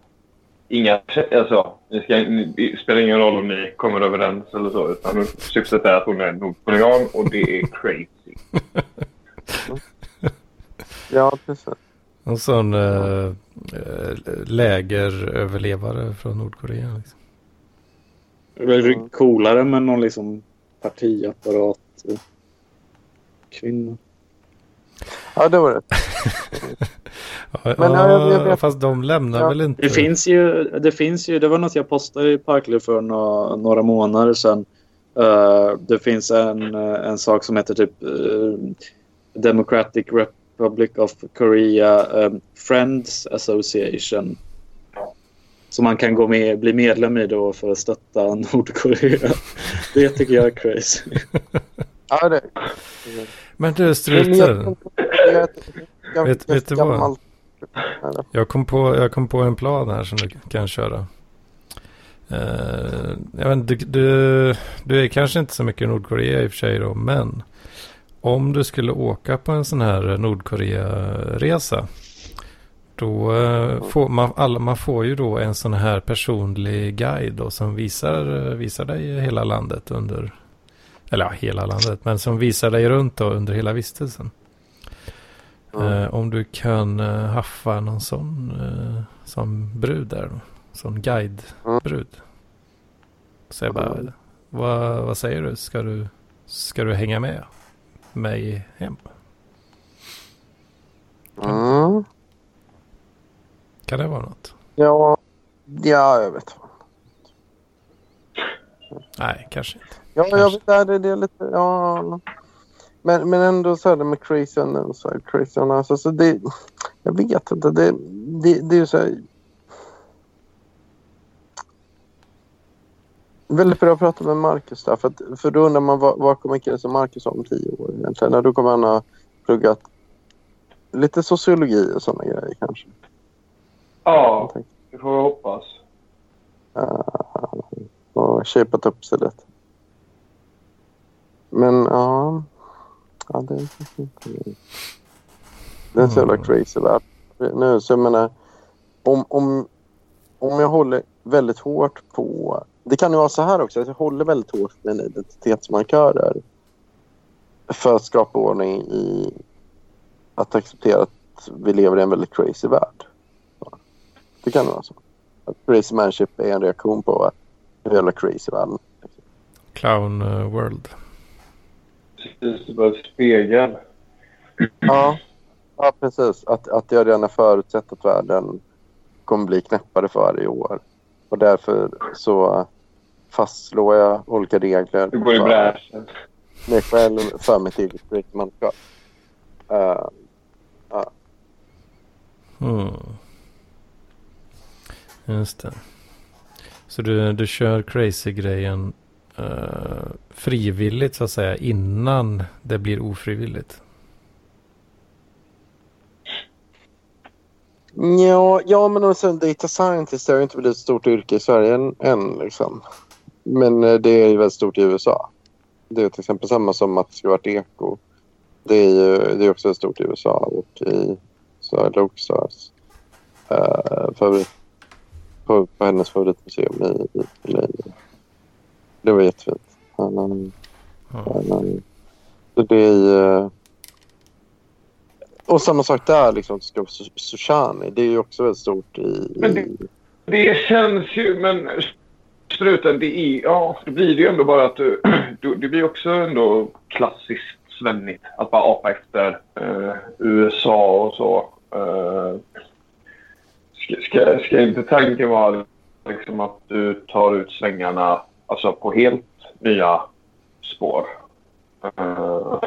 Inga... Alltså, det, ska, det spelar ingen roll om ni kommer överens eller så. Utan syftet är att hon är nordkorean och det är crazy. Ja, precis. En sån eh, eh, lägeröverlevare från Nordkorea. Liksom. Det blir coolare med någon liksom partiapparat. eh, Kvinna. Ja, det var det. Ja, Men, ja, jag- jag vet- fast de lämnar Ja. väl inte... Det finns ju, det finns ju, det var något jag postade i Parkley för några, några månader sedan. Eh, det finns en, eh, en sak som heter typ eh, Democratic Republic of Korea eh, Friends Association. Som man kan gå med, bli medlem i då för att stötta Nordkorea. Det tycker jag är crazy. Ja, det Men du jag- Vet- vet du vad? jag kom, på, jag kom på en plan här som du kan köra. Eh, jag vet, du, du, du är kanske inte så mycket i Nordkorea i och för sig då, men om du skulle åka på en sån här Nordkorea-resa då eh, får man, alla, man får ju då en sån här personlig guide då, som visar, visar dig hela landet under, eller ja, hela landet, men som visar dig runt då under hela vistelsen. Eh, om du kan eh, haffa någon sån som brud där då. Sån guidebrud. Så jag bara, Mm. vad, vad säger du? Ska, du? ska du hänga med mig hem? Mm. Kan det vara något? Ja, ja, jag vet. Nej, kanske inte. Ja, jag vet, är det lite... Ja. Men, men ändå så är det med Crazy on the inside, Crazy us. Alltså det, jag vet inte. Det, det, det är ju så här... Väldigt bra att prata med Marcus där. För, att, för då undrar man vad, vad kommer killen som Marcus ha om tio år egentligen? Då kommer han ha pluggat lite sociologi och sådana grejer kanske. Ja, det får vi hoppas. Uh, och shapat upp sig lite. Men ja, ja det är inte... Det är en så jävla crazy värld. Nu, så jag menar, om, om, om jag håller väldigt hårt på... Det kan ju vara så här också, att jag håller väldigt hårt mina identitetsmarkörer för att skapa ordning i att acceptera att vi lever i en väldigt crazy värld. Det kan vara så. Att crazy manship är en reaktion på hur jävla crazy världen Clown uh, World. Precis, det var en spegel. Ja, ja precis. Att, att jag redan har förutsett att världen kommer bli knäppare för varje år. Och därför så fastslår jag olika regler. Du går i bräschen. mig själv för mitt eget manskap. Uh, Mm. Just det. Så du, du kör crazy-grejen eh, frivilligt så att säga innan det blir ofrivilligt? Ja, ja men också data scientist har ju inte blivit ett stort yrke i Sverige än. än liksom. Men eh, det är ju väldigt stort i USA. Det är till exempel samma som att det ska vara ett eko. Det är ju det är också väldigt stort i USA och i Södra Oxars uh, favorit, på, på hennes favoritmuseum i, i LA. Det var jättefint. Han, han, han, det är ju... Och samma sak där, liksom, Sushani. Det är ju också väldigt stort i... Men det- i Det känns ju, men Förutom det är, ja, då blir det ju ändå bara att du, eh, du det blir också ändå klassiskt svennigt att bara apa efter eh, USA och så. Eh, ska, ska, ska inte tanken vara liksom att du tar ut svängarna alltså på helt nya spår? Eh,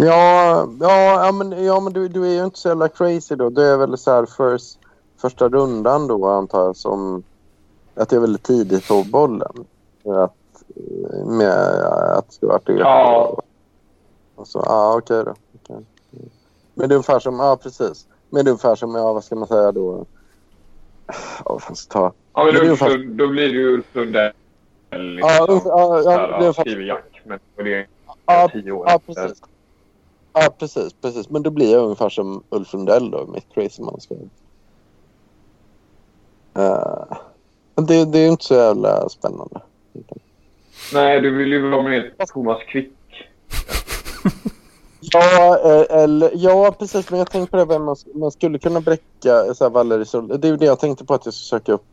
Ja, ja, ja, men, ja, men du, du är ju inte så jävla crazy då. Du är väl så här first, första rundan då antar jag som... Att det är väldigt tidigt på bollen. Att, med att ska vara det. Ja. Och så, ja, okej då. Okej. Men det är ungefär som, ja precis. Men det är ungefär som, ja vad ska man säga då? Ja, vad fan ska jag ta? ja, men Men är Ulf, Lund- då blir det ju Ulf Lundell. Liksom, Ja, Ulf- ja, ja, Där, det är skriver Jack. Men det är Ja, tio år ja precis. Ja, precis, precis. Men då blir jag ungefär som Ulf Lundell då, mitt crazy manskap. Uh, det, det är inte så jävla spännande. Nej, du vill ju vara med Thomas Quick. Ja, eh, eller, ja, precis. Men jag tänkte på det, vem man, man skulle kunna bräcka så här, Valerie Sol. Det är det jag tänkte på att jag ska söka upp.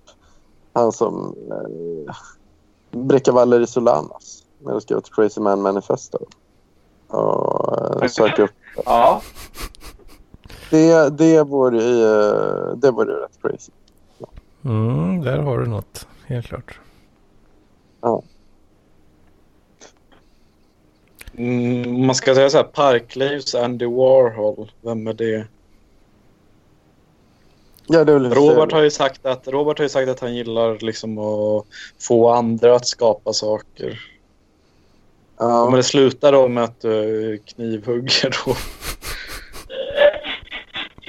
Han som eh, bräcka Valerie Solanas. När jag skrev ett Crazy Man Manifesto. Och eh, söka upp. Ja. Det, det vore ju eh, det vore rätt crazy. Mm, där har du något, helt klart. Mm, om man ska säga så här, Parklivs Andy Warhol. Vem är det? Ja, det Robert har ju sagt att, Robert har ju sagt att han gillar liksom att få andra att skapa saker. Ja. Men det slutar då med att du knivhugger då.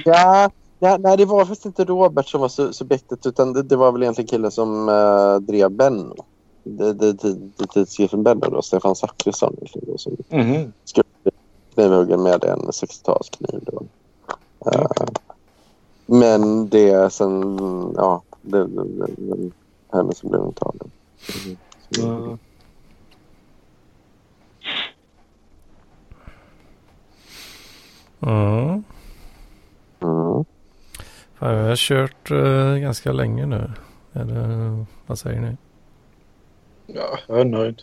Ja, ja, nej, det var faktiskt inte Robert som var su- subjektet utan det, det var väl egentligen killen som uh, drev Benno. Det, det, det, det tidskriften Benno då, Stefan Zackrisson egentligen då, som Mhm. skulle bli knivhuggen med en 60-talskniv. Då. Eh, men det sen, ja, det, det, det, det henne som blev tagen. Mm. Ja. Mm. Mm. Fan, jag har kört eh, ganska länge nu. Eller vad säger ni? ja, jag är nöjd.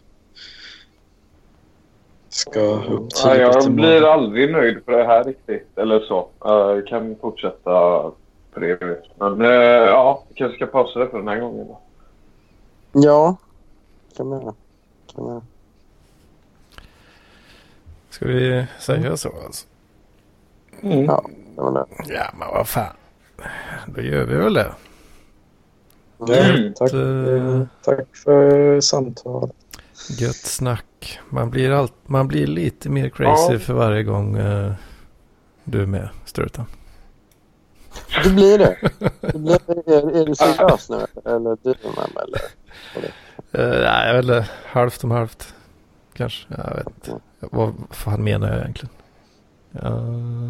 Ska upp Ja, jag imorgon. blir aldrig nöjd på det här riktigt. Eller så. Jag kan fortsätta för evigt. Men eh, ja, kanske ska pausa det för den här gången. Då. Ja, kan man göra. Kan man göra. Ska vi säga så alltså? Mm. Ja, det var det. Ja, men vad fan. Då gör vi väl det. Mm. Tack, Eh, tack för samtalet. Gött snack. Man blir, allt, man blir lite mer crazy Ja. för varje gång eh, du är med, Strutan. Det blir det. det blir, är, är du seriös nu eller du med mig? Eller? Uh, nej, inte. Halvt om halvt. Kanske. Jag vet inte. Vad fan menar jag egentligen? Ja.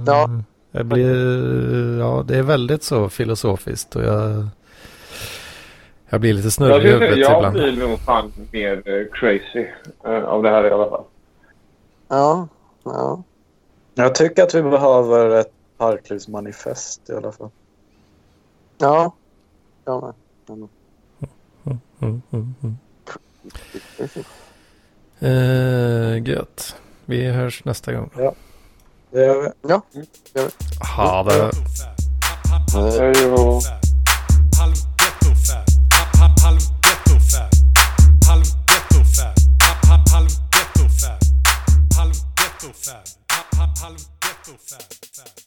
Ja. Jag blir, ja, det är väldigt så filosofiskt och jag, jag blir lite Jag, snurrig i huvudet jag ibland. blir nog fan mer eh, crazy eh, av det här i alla fall. Ja, ja. Jag tycker att vi behöver ett parklivsmanifest i alla fall. Ja, jag med. Jag med. Mm, mm, mm. Eh, gött. Vi hörs nästa gång. Det gör vi. Ha det. Eh, Hej och... Halv gettofab. Halv halv gettofab. Halv gettofab.